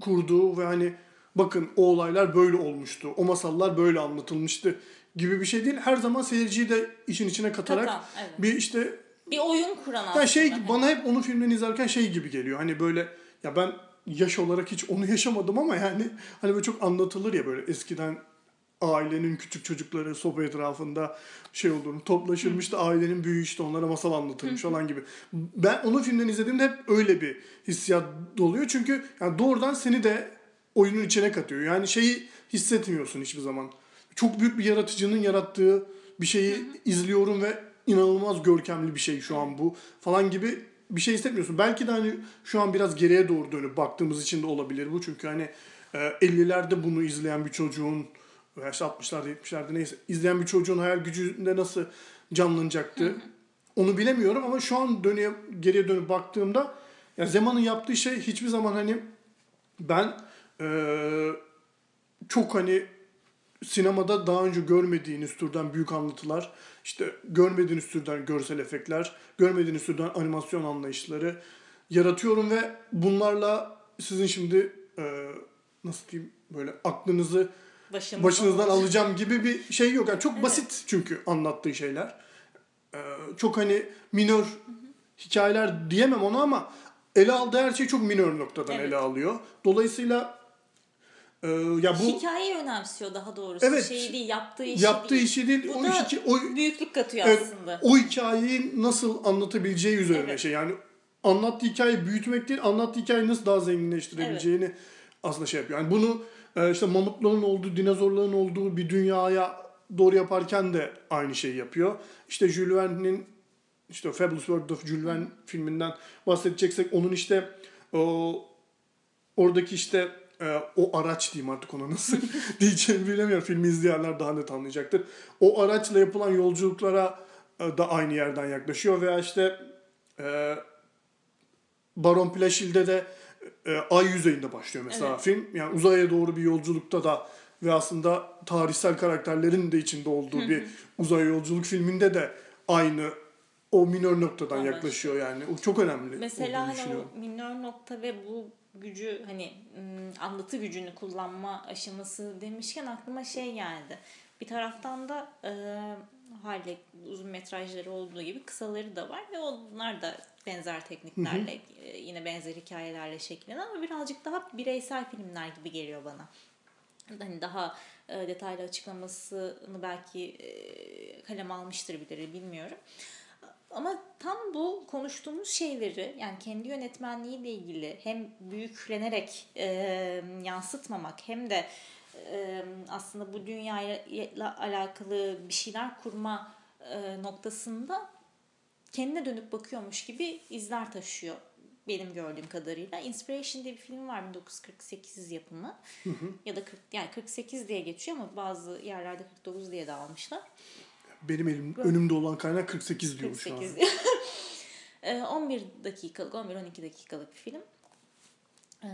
kurduğu ve hani bakın o olaylar böyle olmuştu. O masallar böyle anlatılmıştı gibi bir şey değil. Her zaman seyirciyi de işin içine katarak Katan, evet. bir işte Bir oyun kuran aslında. ya şey Hani bana hep onu filmden izlerken şey gibi geliyor. Hani böyle ya ben yaş olarak hiç onu yaşamadım ama yani hani böyle çok anlatılır ya böyle eskiden ailenin küçük çocukları sopa etrafında şey olduğunu toplaşırmış da ailenin büyüğü işte onlara masal anlatırmış falan gibi. Ben onu filmden izlediğimde hep öyle bir hissiyat doluyor. Çünkü yani doğrudan seni de oyunun içine katıyor. Yani şeyi hissetmiyorsun hiçbir zaman. Çok büyük bir yaratıcının yarattığı bir şeyi izliyorum ve inanılmaz görkemli bir şey şu an bu falan gibi bir şey hissetmiyorsun. Belki de hani şu an biraz geriye doğru dönüp baktığımız için de olabilir bu. Çünkü hani e, 50'lerde bunu izleyen bir çocuğun veya işte 60'larda 70'lerde neyse. İzleyen bir çocuğun hayal gücünde nasıl canlanacaktı onu bilemiyorum ama şu an dönüye, geriye dönüp baktığımda ya Zeman'ın yaptığı şey hiçbir zaman hani ben eee, çok hani sinemada daha önce görmediğiniz türden büyük anlatılar, işte görmediğiniz türden görsel efektler, görmediğiniz türden animasyon anlayışları yaratıyorum ve bunlarla sizin şimdi eee, nasıl diyeyim böyle aklınızı başınızdan olacak. alacağım gibi bir şey yok. Yani çok basit çünkü anlattığı şeyler. Ee, çok hani minör hikayeler diyemem ona ama ele aldığı her şey çok minör noktadan Evet. ele alıyor. Dolayısıyla e, ya bu Hikayeyi önemsiyor daha doğrusu. Evet. Şeyi değil, yaptığı işi yaptığı değil. işi değil, Bu o, da hiki- o, büyüklük katıyor Evet, aslında. o hikayeyi nasıl anlatabileceği üzerine Evet. şey. Yani anlattığı hikayeyi büyütmek değil, anlattığı hikayeyi nasıl daha zenginleştirebileceğini aslında şey yapıyor. Yani bunu işte mamutların olduğu, dinozorların olduğu bir dünyaya doğru yaparken de aynı şeyi yapıyor. İşte Jules Verne'in işte Fabulous World of Jules Verne filminden bahsedeceksek onun işte o oradaki işte e, o araç diyeyim artık ona nasıl [laughs] [laughs] diyeceğimi bilemiyorum. Filmi izleyenler daha net anlayacaktır. O araçla yapılan yolculuklara e, da aynı yerden yaklaşıyor veya işte e, Baron Plaşil'de de e, ay yüzeyinde başlıyor mesela Evet. film. Yani uzaya doğru bir yolculukta da ve aslında tarihsel karakterlerin de içinde olduğu bir uzay yolculuk filminde de aynı o minör noktadan Anlaşılıyor. yaklaşıyor yani. O çok önemli. Mesela hani o minör nokta ve bu gücü hani anlatı gücünü kullanma aşaması demişken aklıma şey geldi. Bir taraftan da e, hali uzun metrajları olduğu gibi kısaları da var ve onlar da benzer tekniklerle e, yine benzer hikayelerle şekillenen ama birazcık daha bireysel filmler gibi geliyor bana. Hani daha e, detaylı açıklamasını belki e, kalem almıştır birileri bilmiyorum. Ama tam bu konuştuğumuz şeyleri yani kendi yönetmenliğiyle ilgili hem büyüklenerek e, yansıtmamak hem de e, aslında bu dünyayla alakalı bir şeyler kurma e, noktasında kendine dönüp bakıyormuş gibi izler taşıyor benim gördüğüm kadarıyla. Inspiration diye bir film var 1948 yapımı. Ya da 40, yani 48 diye geçiyor ama bazı yerlerde 49 diye de almışlar. Benim elim, önümde olan kaynak 48 diyor şu an. 48. Ee, 11 dakikalık, 11-12 dakikalık bir film. Ee,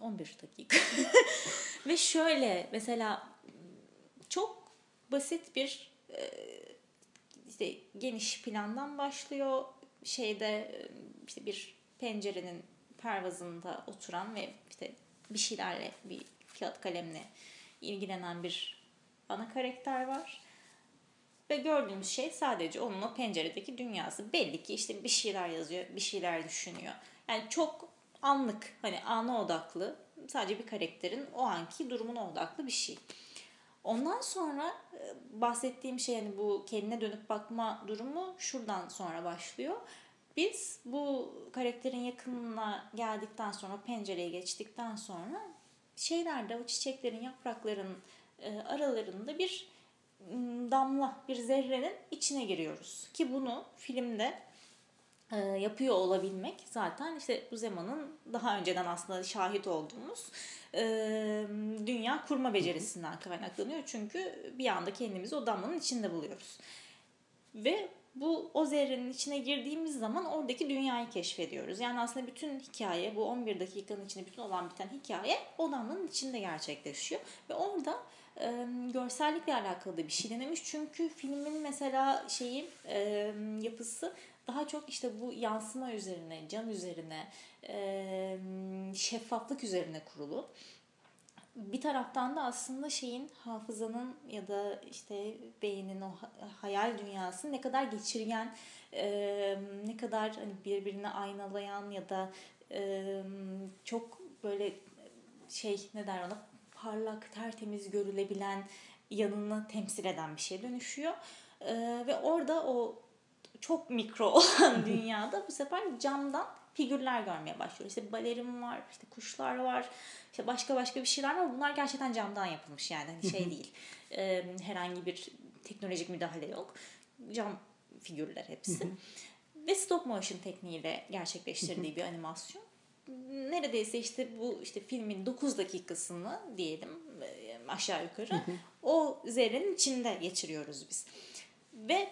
11 dakika. [laughs] Ve şöyle mesela çok basit bir işte geniş plandan başlıyor. Şeyde işte bir pencerenin pervazında oturan ve işte bir şeylerle bir kağıt kalemle ilgilenen bir ana karakter var. Ve gördüğümüz şey sadece onun o penceredeki dünyası. Belli ki işte bir şeyler yazıyor, bir şeyler düşünüyor. Yani çok anlık, hani ana odaklı, sadece bir karakterin o anki durumuna odaklı bir şey. Ondan sonra e, bahsettiğim şey hani bu kendine dönüp bakma durumu şuradan sonra başlıyor. Biz bu karakterin yakınına geldikten sonra pencereye geçtikten sonra şeylerde o çiçeklerin yaprakların e, aralarında bir damla bir zerrenin içine giriyoruz. Ki bunu filmde e, yapıyor olabilmek zaten işte bu zamanın daha önceden aslında şahit olduğumuz e, dünya kurma becerisinden kaynaklanıyor. Çünkü bir anda kendimizi o damlanın içinde buluyoruz. Ve bu o zerrenin içine girdiğimiz zaman oradaki dünyayı keşfediyoruz. Yani aslında bütün hikaye bu 11 dakikanın içinde bütün olan biten hikaye o damlanın içinde gerçekleşiyor. Ve orada e, görsellikle alakalı da bir şey denemiş. Çünkü filmin mesela şeyi e, yapısı daha çok işte bu yansıma üzerine, cam üzerine, şeffaflık üzerine kurulu. Bir taraftan da aslında şeyin hafızanın ya da işte beynin o ha- hayal dünyası ne kadar geçirgen, ne kadar hani birbirine aynalayan ya da çok böyle şey ne der ona parlak, tertemiz görülebilen yanını temsil eden bir şeye dönüşüyor. E, ve orada o çok mikro [laughs] olan dünyada bu sefer camdan figürler görmeye başlıyoruz. İşte balerin var, işte kuşlar var, işte başka başka bir şeyler var. Bunlar gerçekten camdan yapılmış yani hani şey değil. Ee, herhangi bir teknolojik müdahale yok. Cam figürler hepsi. Ve stop motion tekniğiyle gerçekleştirdiği bir animasyon. Neredeyse işte bu işte filmin 9 dakikasını diyelim e, aşağı yukarı o zerrenin içinde geçiriyoruz biz. Ve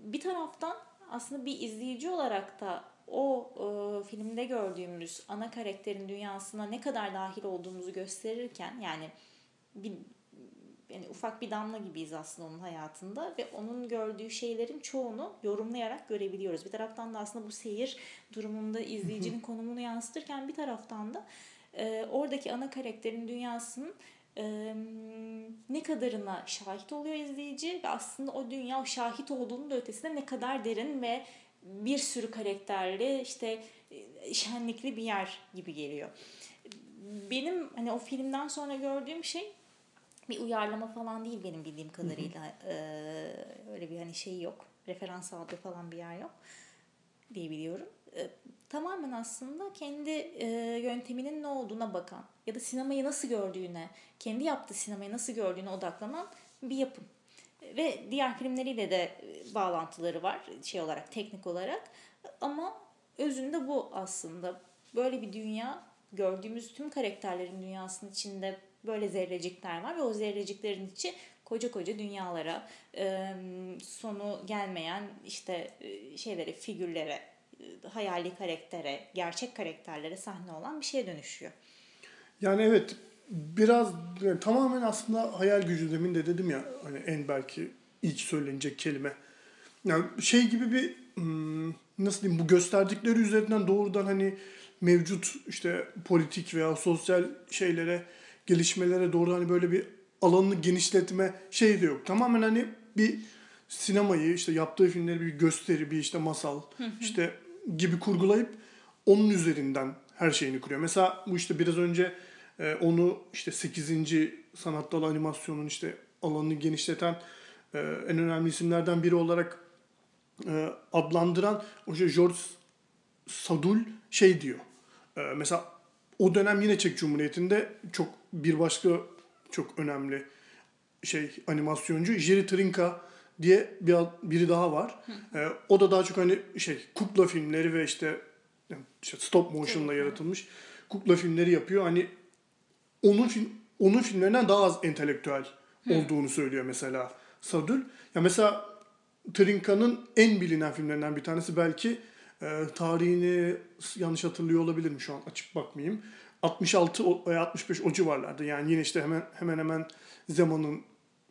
bir taraftan aslında bir izleyici olarak da o e, filmde gördüğümüz ana karakterin dünyasına ne kadar dahil olduğumuzu gösterirken yani bir yani ufak bir damla gibiyiz aslında onun hayatında ve onun gördüğü şeylerin çoğunu yorumlayarak görebiliyoruz. Bir taraftan da aslında bu seyir durumunda izleyicinin konumunu yansıtırken bir taraftan da e, oradaki ana karakterin dünyasının e, ne kadarına şahit oluyor izleyici ve aslında o dünya o şahit olduğunun da ötesinde ne kadar derin ve bir sürü karakterli işte şenlikli bir yer gibi geliyor. Benim hani o filmden sonra gördüğüm şey bir uyarlama falan değil benim bildiğim kadarıyla. Ee, öyle bir hani şey yok. Referans aldığı falan bir yer yok diye biliyorum. Ee, tamamen aslında kendi e, yönteminin ne olduğuna bakan ya da sinemayı nasıl gördüğüne, kendi yaptığı sinemayı nasıl gördüğüne odaklanan bir yapım. ve diğer filmleriyle de e, bağlantıları var şey olarak teknik olarak ama özünde bu aslında böyle bir dünya gördüğümüz tüm karakterlerin dünyasının içinde böyle zerrecikler var ve o zerreciklerin içi koca koca dünyalara sonu gelmeyen işte e, şeylere figürlere e, hayali karaktere gerçek karakterlere sahne olan bir şeye dönüşüyor. Yani evet biraz yani tamamen aslında hayal gücü demin de dedim ya hani en belki ilk söylenecek kelime. Yani şey gibi bir hmm, nasıl diyeyim bu gösterdikleri üzerinden doğrudan hani mevcut işte politik veya sosyal şeylere gelişmelere doğru hani böyle bir alanını genişletme şey de yok. Tamamen hani bir sinemayı işte yaptığı filmleri bir gösteri bir işte masal işte gibi kurgulayıp onun üzerinden her şeyini kuruyor. Mesela bu işte biraz önce e, onu işte 8. sanat dalı animasyonun işte alanını genişleten e, en önemli isimlerden biri olarak e, adlandıran o işte George Sadul şey diyor. E, mesela o dönem yine Çek Cumhuriyeti'nde çok bir başka çok önemli şey animasyoncu Jerry Trinka diye bir biri daha var. E, o da daha çok hani şey kukla filmleri ve işte, yani işte stop motion'la yaratılmış kukla filmleri yapıyor. Hani onun onun filmlerinden daha az entelektüel olduğunu söylüyor mesela Sadul. Ya mesela Trinka'nın en bilinen filmlerinden bir tanesi belki e, tarihini yanlış hatırlıyor olabilirim şu an açıp bakmayayım. 66 o- veya 65 o civarlarda yani yine işte hemen hemen hemen zamanın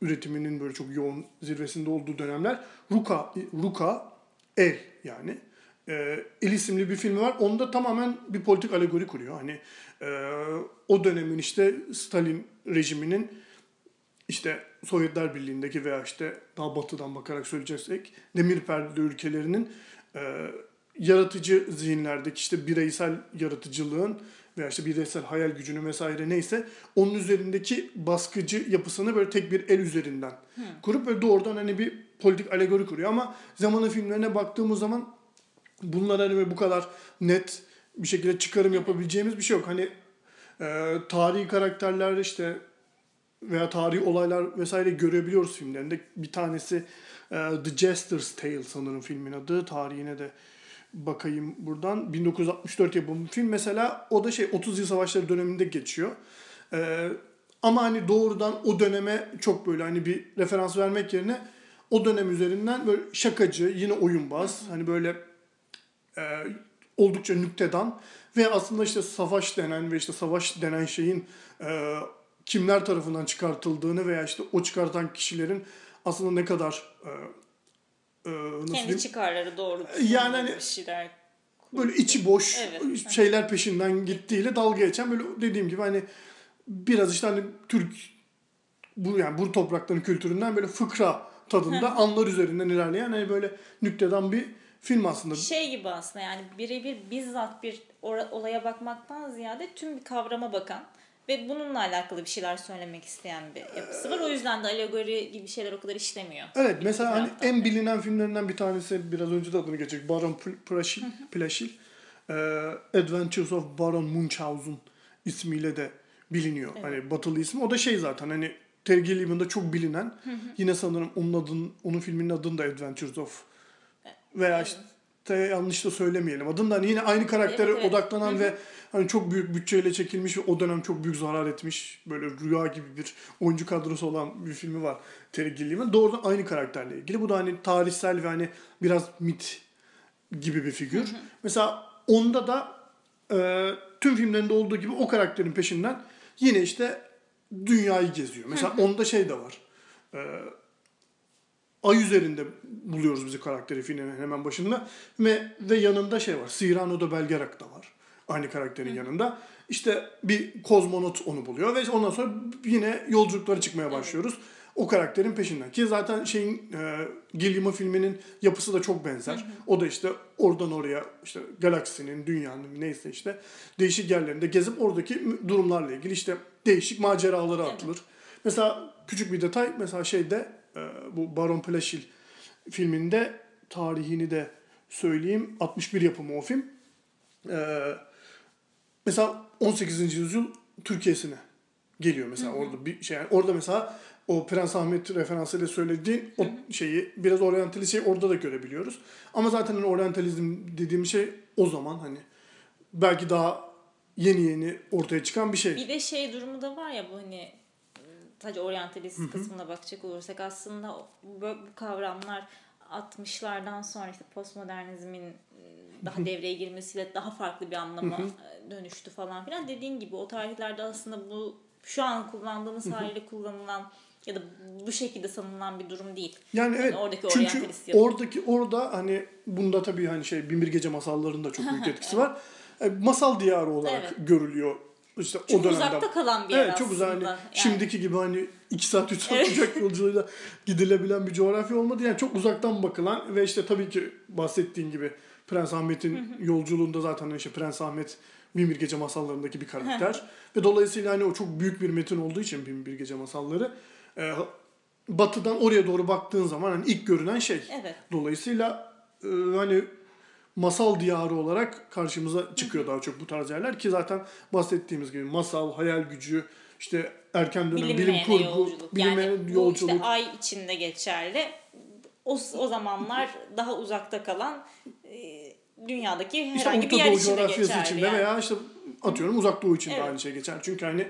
üretiminin böyle çok yoğun zirvesinde olduğu dönemler Ruka Ruka El yani e, El isimli bir filmi var. Onda tamamen bir politik alegori kuruyor. Hani e, o dönemin işte Stalin rejiminin işte Sovyetler Birliği'ndeki veya işte daha batıdan bakarak söyleyeceksek demir perdeli ülkelerinin e, yaratıcı zihinlerdeki işte bireysel yaratıcılığın veya işte bireysel hayal gücünü vesaire neyse onun üzerindeki baskıcı yapısını böyle tek bir el üzerinden kurup böyle doğrudan hani bir politik alegori kuruyor ama zamanın filmlerine baktığımız zaman bunlar hani bu kadar net bir şekilde çıkarım yapabileceğimiz bir şey yok. Hani e, tarihi karakterler işte veya tarihi olaylar vesaire görebiliyoruz filmlerinde. Bir tanesi e, The Jester's Tale sanırım filmin adı. Tarihine de bakayım buradan. 1964 yapımı film. Mesela o da şey 30 yıl savaşları döneminde geçiyor. E, ama hani doğrudan o döneme çok böyle hani bir referans vermek yerine o dönem üzerinden böyle şakacı, yine oyunbaz, hani böyle e, oldukça nüktedan ve aslında işte savaş denen ve işte savaş denen şeyin e, kimler tarafından çıkartıldığını veya işte o çıkartan kişilerin aslında ne kadar e, e, nasıl Kendi diyeyim? çıkarları doğru Yani hani bir şeyler böyle içi boş Evet. şeyler peşinden gittiğiyle dalga geçen böyle dediğim gibi hani biraz işte hani Türk bu yani bu toprakların kültüründen böyle fıkra tadında anlar üzerinden ilerleyen hani böyle nüktedan bir film aslında. şey gibi aslında yani birebir bizzat bir olaya bakmaktan ziyade tüm bir kavrama bakan ve bununla alakalı bir şeyler söylemek isteyen bir yapısı var. O yüzden de alegori gibi şeyler o kadar işlemiyor. Evet mesela hani en bilinen filmlerinden bir tanesi biraz önce de adını geçecek Baron Pl- Plaşil, Plaşil e, Adventures of Baron Munchausen ismiyle de biliniyor. Hani batılı ismi. O da şey zaten hani Terry Gilliam'ın çok bilinen. Yine sanırım onun adın onun filminin adını da Adventures of veya işte yanlış da söylemeyelim. Adını da hani yine aynı karaktere Evet, evet. odaklanan ve hani çok büyük bütçeyle çekilmiş ve o dönem çok büyük zarar etmiş böyle rüya gibi bir oyuncu kadrosu olan bir filmi var Terry Gilliam'ın. Doğrudan aynı karakterle ilgili. Bu da hani tarihsel ve hani biraz mit gibi bir figür. Mesela onda da e, tüm filmlerinde olduğu gibi o karakterin peşinden yine işte dünyayı geziyor. Mesela onda şey de var. E, ay üzerinde buluyoruz bizi karakteri filmin hemen başında. Ve, ve yanında şey var. Cyrano da Belgerac da var. Aynı karakterin yanında. İşte bir kozmonot onu buluyor ve ondan sonra yine yolculuklara çıkmaya başlıyoruz. O karakterin peşinden. Ki zaten şeyin e, Gilliam'ın filminin yapısı da çok benzer. O da işte oradan oraya işte galaksinin, dünyanın neyse işte değişik yerlerinde gezip oradaki durumlarla ilgili işte değişik maceralara atılır. Mesela küçük bir detay mesela şeyde bu Baron Plaşil filminde tarihini de söyleyeyim. 61 yapımı o film. E, mesela 18. yüzyıl Türkiye'sine geliyor mesela orada bir şey yani orada mesela o Prens Ahmet referansıyla söylediğin o şeyi biraz oryantalist şey orada da görebiliyoruz. Ama zaten hani oryantalizm dediğim şey o zaman hani belki daha yeni yeni ortaya çıkan bir şey. Bir de şey durumu da var ya bu hani sadece oryantalist kısmına bakacak olursak aslında bu, bu kavramlar 60'lardan sonra işte postmodernizmin e, daha devreye girmesiyle daha farklı bir anlama e, dönüştü falan filan. Dediğin gibi o tarihlerde aslında bu şu an kullandığımız haliyle kullanılan ya da bu şekilde sanılan bir durum değil. Yani evet. oradaki çünkü oradaki orada hani bunda tabii hani şey Binbir Gece masallarında çok büyük [laughs] etkisi var. E, masal diyarı olarak Evet. görülüyor. İşte o Çok dönemde. uzakta kalan bir yer Evet çok uzak. Hani aslında. Yani. şimdiki gibi hani 2 saat 3 saat uçak yolculuğuyla gidilebilen bir coğrafya olmadı. Yani çok uzaktan bakılan ve işte tabii ki bahsettiğin gibi Prens Ahmet'in yolculuğunda zaten işte Prens Ahmet Binbir Gece masallarındaki bir karakter. ve dolayısıyla hani o çok büyük bir metin olduğu için Binbir Gece masalları e, batıdan oraya doğru baktığın zaman hani ilk görünen şey. Evet. Dolayısıyla e, hani masal diyarı olarak karşımıza çıkıyor daha çok bu tarz yerler ki zaten bahsettiğimiz gibi masal, hayal gücü, işte erken dönem bilim bilinmeyene kurgu, yolculuk. bilinmeyen yani yolculuk. bu işte ay içinde geçerli. O, o zamanlar [laughs] daha uzakta kalan e, dünyadaki İşte herhangi bir Orta yer içinde coğrafyası geçerli. içinde yani. veya işte atıyorum Uzak Doğu için de Evet. aynı şey geçer. Çünkü hani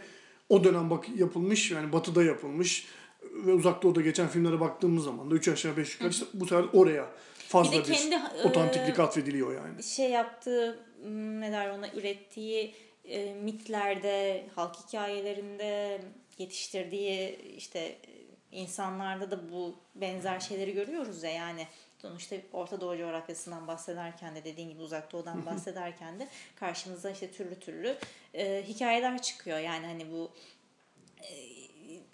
o dönem bak yapılmış yani batıda yapılmış ve Uzak Doğu'da geçen filmlere baktığımız zaman da 3 aşağı 5 yukarı işte bu sefer oraya fazla Bir bir, de kendi, e, otantiklik atfediliyor yani. şey yaptığı ne der ona ürettiği e, mitlerde, halk hikayelerinde yetiştirdiği işte e, insanlarda da bu benzer şeyleri görüyoruz ya yani sonuçta Orta Doğu coğrafyasından bahsederken de dediğin gibi Uzak Doğu'dan bahsederken de karşımıza işte türlü türlü e, hikayeler çıkıyor. Yani hani bu e,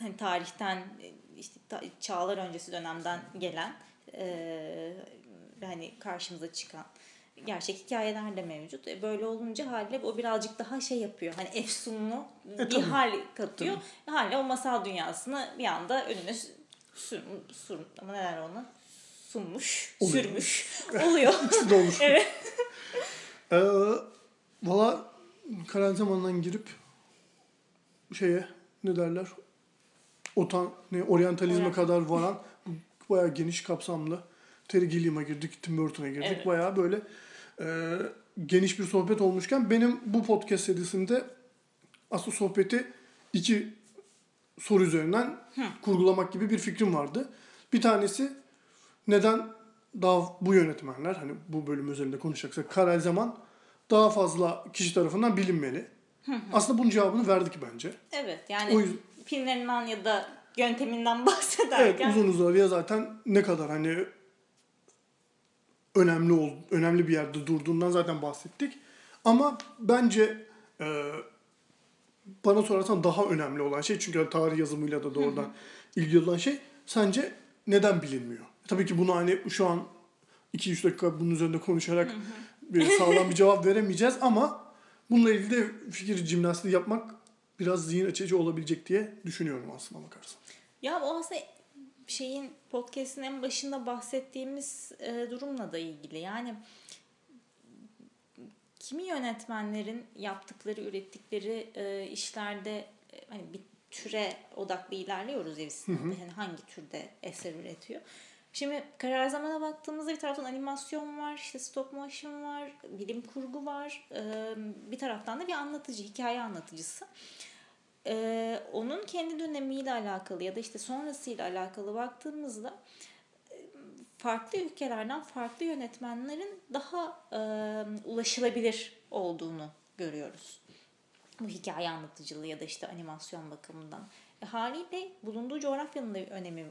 hani tarihten e, işte ta- çağlar öncesi dönemden gelen e, hani karşımıza çıkan gerçek hikayeler de mevcut. E, Böyle olunca haliyle o birazcık daha şey yapıyor. Hani efsunlu bir E, tabii. hal katıyor. Haliyle o masal dünyasını bir anda önüne sür, sür ama neler ona sunmuş, Oluyor. sürmüş [laughs] oluyor. İkisi de olur. [laughs] evet. Ee, Valla karar zamandan girip şeye ne derler otan ne oryantalizme Orient- kadar varan bayağı geniş kapsamlı Terry Gilliam'a girdik, Tim Burton'a girdik. Evet. Bayağı böyle e, geniş bir sohbet olmuşken benim bu podcast serisinde aslında sohbeti iki soru üzerinden kurgulamak gibi bir fikrim vardı. Bir tanesi neden daha bu yönetmenler hani bu bölüm üzerinde konuşacaksak Karel Zaman daha fazla kişi tarafından bilinmeli. Aslında bunun cevabını verdik bence. Evet yani O yüzden- filmlerinden ya da yönteminden [laughs] Evet bahsederken uzun uzadıya zaten ne kadar hani önemli ol, önemli bir yerde durduğundan zaten bahsettik. Ama bence e, bana sorarsan daha önemli olan şey çünkü hani tarih yazımıyla da doğrudan ilgili olan şey sence neden bilinmiyor? Tabii ki bunu hani şu an 2-3 dakika bunun üzerinde konuşarak bir [laughs] sağlam bir cevap veremeyeceğiz ama bununla ilgili de fikir jimnastiği yapmak biraz zihin açıcı olabilecek diye düşünüyorum aslında bakarsan. Ya o aslında şeyin podcast'in en başında bahsettiğimiz e, durumla da ilgili. Yani kimi yönetmenlerin yaptıkları, ürettikleri e, işlerde e, hani bir türe odaklı ilerliyoruz ya biz. Yani hangi türde eser üretiyor. Şimdi karar zamana baktığımızda bir taraftan animasyon var, işte stop motion var, bilim kurgu var. E, bir taraftan da bir anlatıcı, hikaye anlatıcısı. Ee, onun kendi dönemiyle alakalı ya da işte sonrasıyla alakalı baktığımızda e, farklı ülkelerden farklı yönetmenlerin daha e, ulaşılabilir olduğunu görüyoruz. Bu hikaye anlatıcılığı ya da işte animasyon bakımından. E, haliyle bulunduğu coğrafyanın da bir önemi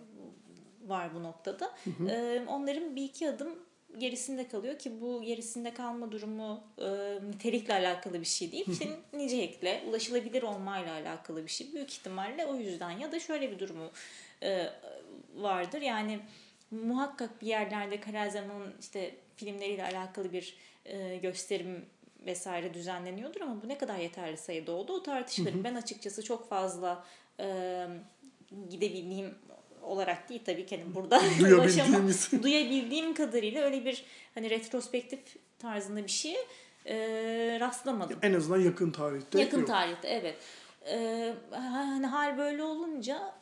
var bu noktada. E, onların bir iki adım gerisinde kalıyor ki bu gerisinde kalma durumu e, nitelikle alakalı bir şey değil. İşte nicelikle, ulaşılabilir olmayla alakalı bir şey. Büyük ihtimalle o yüzden ya da şöyle bir durumu e, vardır. Yani muhakkak bir yerlerde Karel Zaman'ın işte filmleriyle alakalı bir e, gösterim vesaire düzenleniyordur ama bu ne kadar yeterli sayıda oldu o tartışılır. Ben açıkçası çok fazla e, gidebildiğim olarak değil tabii ki hani burada [laughs] Duyabildiğimiz. [laughs] duyabildiğim kadarıyla öyle bir hani retrospektif tarzında bir şeye e, rastlamadım. En azından yakın tarihte Yakın yok. tarihte evet. Ee, hani hal böyle olunca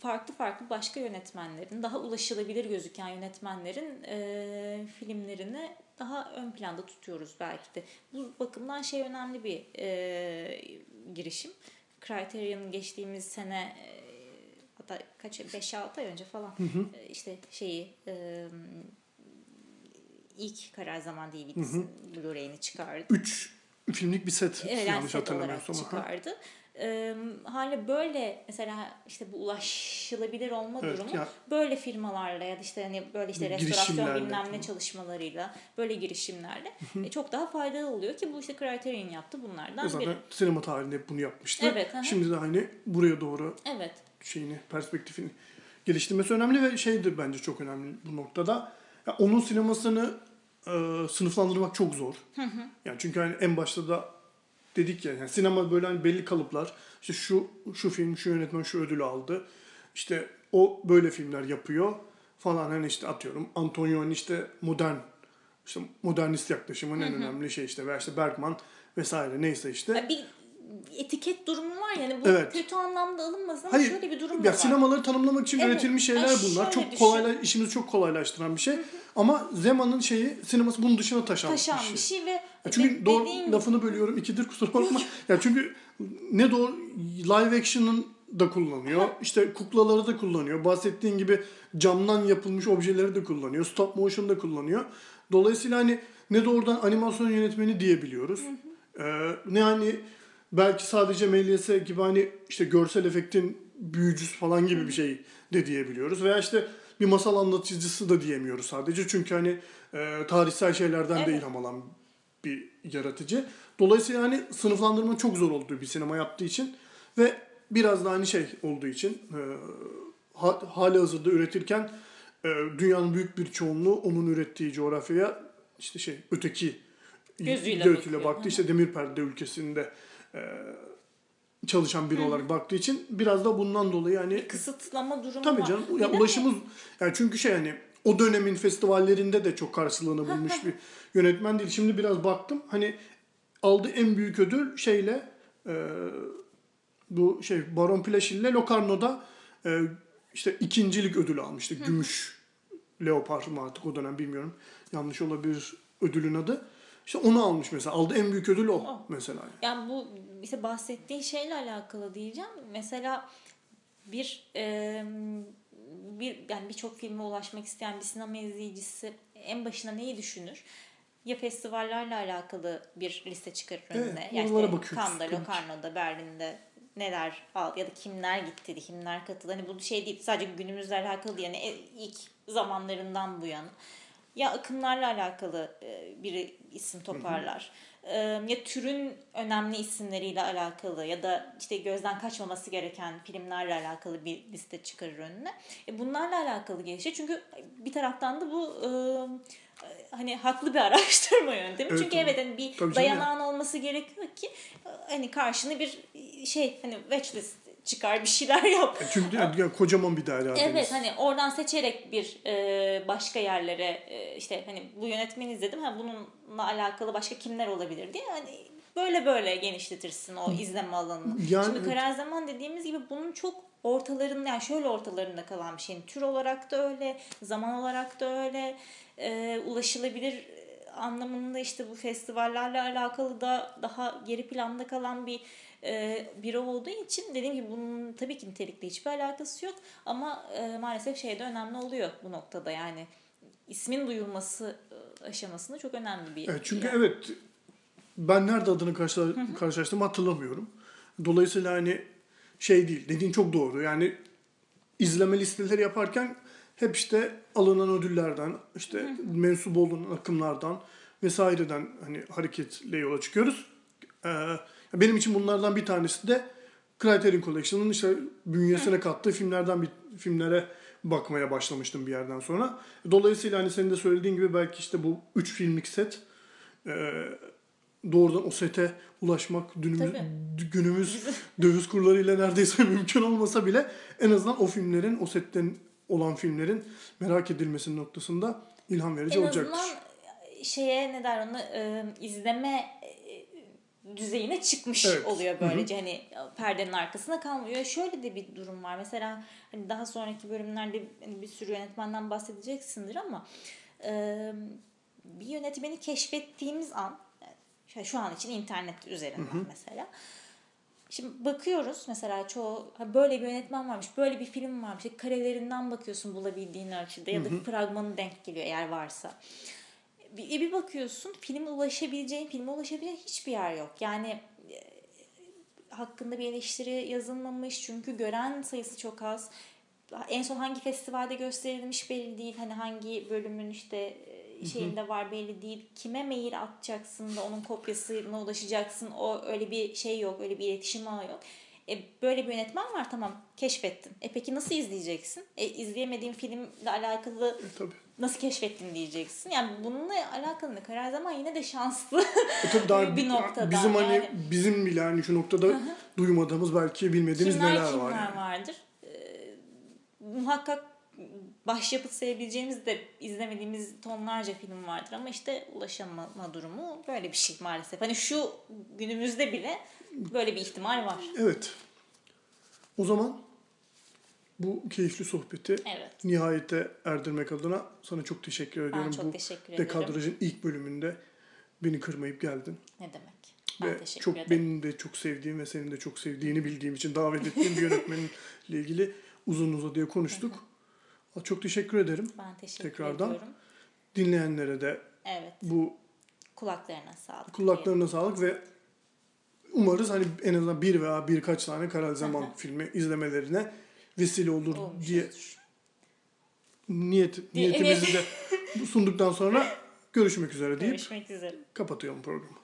farklı farklı başka yönetmenlerin, daha ulaşılabilir gözüken yönetmenlerin e, filmlerini daha ön planda tutuyoruz belki de. Bu bakımdan şey önemli bir e, girişim. Criterion'ın geçtiğimiz sene e, hatta kaç 5-6 ay önce falan e, işte şeyi e, ilk Karar Zaman DVD'sinin Blu-ray'ini çıkardı. Üç filmlik bir set Evet, yanlış set hatırlamıyorsam. Çıkardı. Ee, hala böyle mesela işte bu ulaşılabilir olma Evet, durumu ya- böyle firmalarla ya da işte hani böyle işte restorasyon bilmem ne çalışmalarıyla böyle girişimlerle e, çok daha faydalı oluyor ki bu işte Criterion yaptı bunlardan Zaten biri. sinema tarihinde bunu yapmıştı. Evet, aha. Şimdi de hani buraya doğru Evet. Şeyini, perspektifini geliştirmesi önemli ve şeydir bence çok önemli bu noktada. Ya onun sinemasını e, sınıflandırmak çok zor. Yani çünkü hani en başta da dedik ya yani sinema böyle hani belli kalıplar. İşte şu şu film, şu yönetmen şu ödülü aldı. İşte o böyle filmler yapıyor falan hani işte atıyorum Antonioni işte modern işte modernist yaklaşımın en önemli şey işte veya işte Bergman vesaire neyse işte. Bir etiket durumu var yani bu Evet. kötü anlamda alınmasın ama Hayır. şöyle bir durum ya var. sinemaları tanımlamak için Evet. üretilmiş şeyler Ha, bunlar. Çok düşün. kolay işimizi çok kolaylaştıran bir şey. Ama Zema'nın şeyi sineması bunun dışına taşan, taşan bir bir şey. şey ve Ya çünkü de- doğru dediğin- lafını bölüyorum ikidir kusura bakma. ya çünkü ne doğru live action'ın da kullanıyor. işte kuklaları da kullanıyor. Bahsettiğin gibi camdan yapılmış objeleri de kullanıyor. Stop motion da kullanıyor. Dolayısıyla hani ne doğrudan animasyon yönetmeni diyebiliyoruz. Ee, ne hani belki sadece MLS gibi hani işte görsel efektin büyücüsü falan gibi bir şey de diyebiliyoruz. Veya işte bir masal anlatıcısı da diyemiyoruz sadece. Çünkü hani e, tarihsel şeylerden de Evet. ilham alan bir yaratıcı. Dolayısıyla hani sınıflandırma çok zor olduğu bir sinema yaptığı için ve biraz da hani şey olduğu için e, ha, hali hazırda üretirken e, dünyanın büyük bir çoğunluğu onun ürettiği coğrafyaya işte şey öteki Gözüyle gözüyle baktı. İşte demir perde ülkesinde çalışan biri olarak baktığı için biraz da bundan dolayı hani kısıtlama durumu Tabii var. canım. Ya ulaşımız yani çünkü şey hani o dönemin festivallerinde de çok karşılığını bulmuş bir yönetmen değil. Şimdi biraz baktım. Hani aldığı en büyük ödül şeyle e, bu şey Baron Plaşil ile Locarno'da e, işte ikincilik ödülü almıştı. Gümüş Leopar mı artık o dönem bilmiyorum. Yanlış olabilir ödülün adı. İşte onu almış mesela. Aldığı en büyük ödül o O. mesela. Yani bu işte bahsettiğin şeyle alakalı diyeceğim. Mesela bir e, bir yani birçok filme ulaşmak isteyen bir sinema izleyicisi en başına neyi düşünür? Ya festivallerle alakalı bir liste çıkarır Evet, önüne. Yani oralara işte Cannes'da. Locarno'da, Berlin'de neler al ya da kimler gitti, kimler katıldı. Hani bu şey değil sadece günümüzle alakalı değil. Yani e- ilk zamanlarından bu yana. Ya akımlarla alakalı e, bir isim toparlar. E, Ya türün önemli isimleriyle alakalı ya da işte gözden kaçmaması gereken filmlerle alakalı bir liste çıkarır önüne. E, Bunlarla alakalı gelişir. Çünkü bir taraftan da bu hani haklı bir [laughs] araştırma yöntemi. Evet, Çünkü evet hani bir Tabii canım dayanağın olması gerekiyor ki hani karşını bir şey hani watchlist çıkar bir şeyler yap. E Çünkü yani kocaman bir daire. Evet Deniz. hani oradan seçerek bir e, başka yerlere e, işte hani bu yönetmeni izledim ha bununla alakalı başka kimler olabilir diye hani böyle böyle genişletirsin o izleme alanını. Yani Şimdi evet. karar zaman dediğimiz gibi bunun çok ortalarında yani şöyle ortalarında kalan bir şey. Tür olarak da öyle, zaman olarak da öyle, e, ulaşılabilir e, anlamında işte bu festivallerle alakalı da daha geri planda kalan bir e, biri olduğu için dediğim gibi bunun tabii ki nitelikle hiçbir alakası yok ama e, maalesef şey de önemli oluyor bu noktada yani ismin duyulması e, aşamasında çok önemli bir Evet, çünkü yer. evet ben nerede adını karşıla, karşılaştığımı hatırlamıyorum. Dolayısıyla hani şey değil dediğin çok doğru yani izleme listeleri yaparken hep işte alınan ödüllerden işte mensup olunan akımlardan vesaireden hani hareketle yola çıkıyoruz. Ee, benim için bunlardan bir tanesi de Criterion Collection'ın işte bünyesine kattığı filmlerden bir filmlere bakmaya başlamıştım bir yerden sonra. Dolayısıyla hani senin de söylediğin gibi belki işte bu üç filmlik set e, doğrudan o sete ulaşmak günümüz, Tabii. günümüz [laughs] döviz kurlarıyla neredeyse [laughs] mümkün olmasa bile en azından o filmlerin, o setten olan filmlerin merak edilmesi noktasında ilham verici en olacaktır. azından şeye ne der onu e, izleme düzeyine çıkmış Evet. oluyor böylece hani perdenin arkasına kalmıyor. Şöyle de bir durum var. Mesela hani daha sonraki bölümlerde hani bir sürü yönetmenden bahsedeceksindir ama e, bir yönetmeni keşfettiğimiz an şu an için internet üzerinden mesela Şimdi bakıyoruz mesela çoğu böyle bir yönetmen varmış, böyle bir film varmış. Karelerinden bakıyorsun bulabildiğin ölçüde ya da fragmanı denk geliyor eğer varsa. Bir, bir bakıyorsun filme ulaşabileceğin, filme ulaşabileceğin hiçbir yer yok. Yani e, hakkında bir eleştiri yazılmamış çünkü gören sayısı çok az. En son hangi festivalde gösterilmiş belli değil. Hani hangi bölümün işte e, şeyinde var belli değil. Kime mail atacaksın da onun kopyasına ulaşacaksın. O öyle bir şey yok. Öyle bir iletişim ağı yok. E, böyle bir yönetmen var tamam keşfettin. E peki nasıl izleyeceksin? E, izleyemediğin filmle alakalı Tabii. Nasıl keşfettin diyeceksin. Yani bununla alakalı ne kadar zaman yine de şanslı E tabii daha [laughs] bir noktada. bizim hani yani. bizim bile hani şu noktada duymadığımız belki bilmediğimiz kimler neler kimler var. yani. vardır. Ee, muhakkak başyapıt sayabileceğimiz de izlemediğimiz tonlarca film vardır ama işte ulaşamama durumu böyle bir şey maalesef. Hani şu günümüzde bile böyle bir ihtimal var. Evet. O zaman bu keyifli sohbeti Evet. nihayete erdirmek adına sana çok teşekkür ediyorum. çok bu teşekkür ederim. Dekadrajın ilk bölümünde beni kırmayıp geldin. Ne demek? Ben ve teşekkür çok ederim. benim de çok sevdiğim ve senin de çok sevdiğini bildiğim için davet ettiğim bir yönetmenle ilgili uzun uzadıya konuştuk. Çok teşekkür ederim. Ben teşekkür Tekrardan. ediyorum. Dinleyenlere de Evet. bu Kulaklarına sağlık. kulaklarına sağlık ve umarız hani en azından bir veya birkaç tane Karal Zaman filmi izlemelerine vesile olur Olmuştur. diye niyet niyetimizi de sunduktan sonra görüşmek üzere deyip Görüşmek üzere. kapatıyorum programı.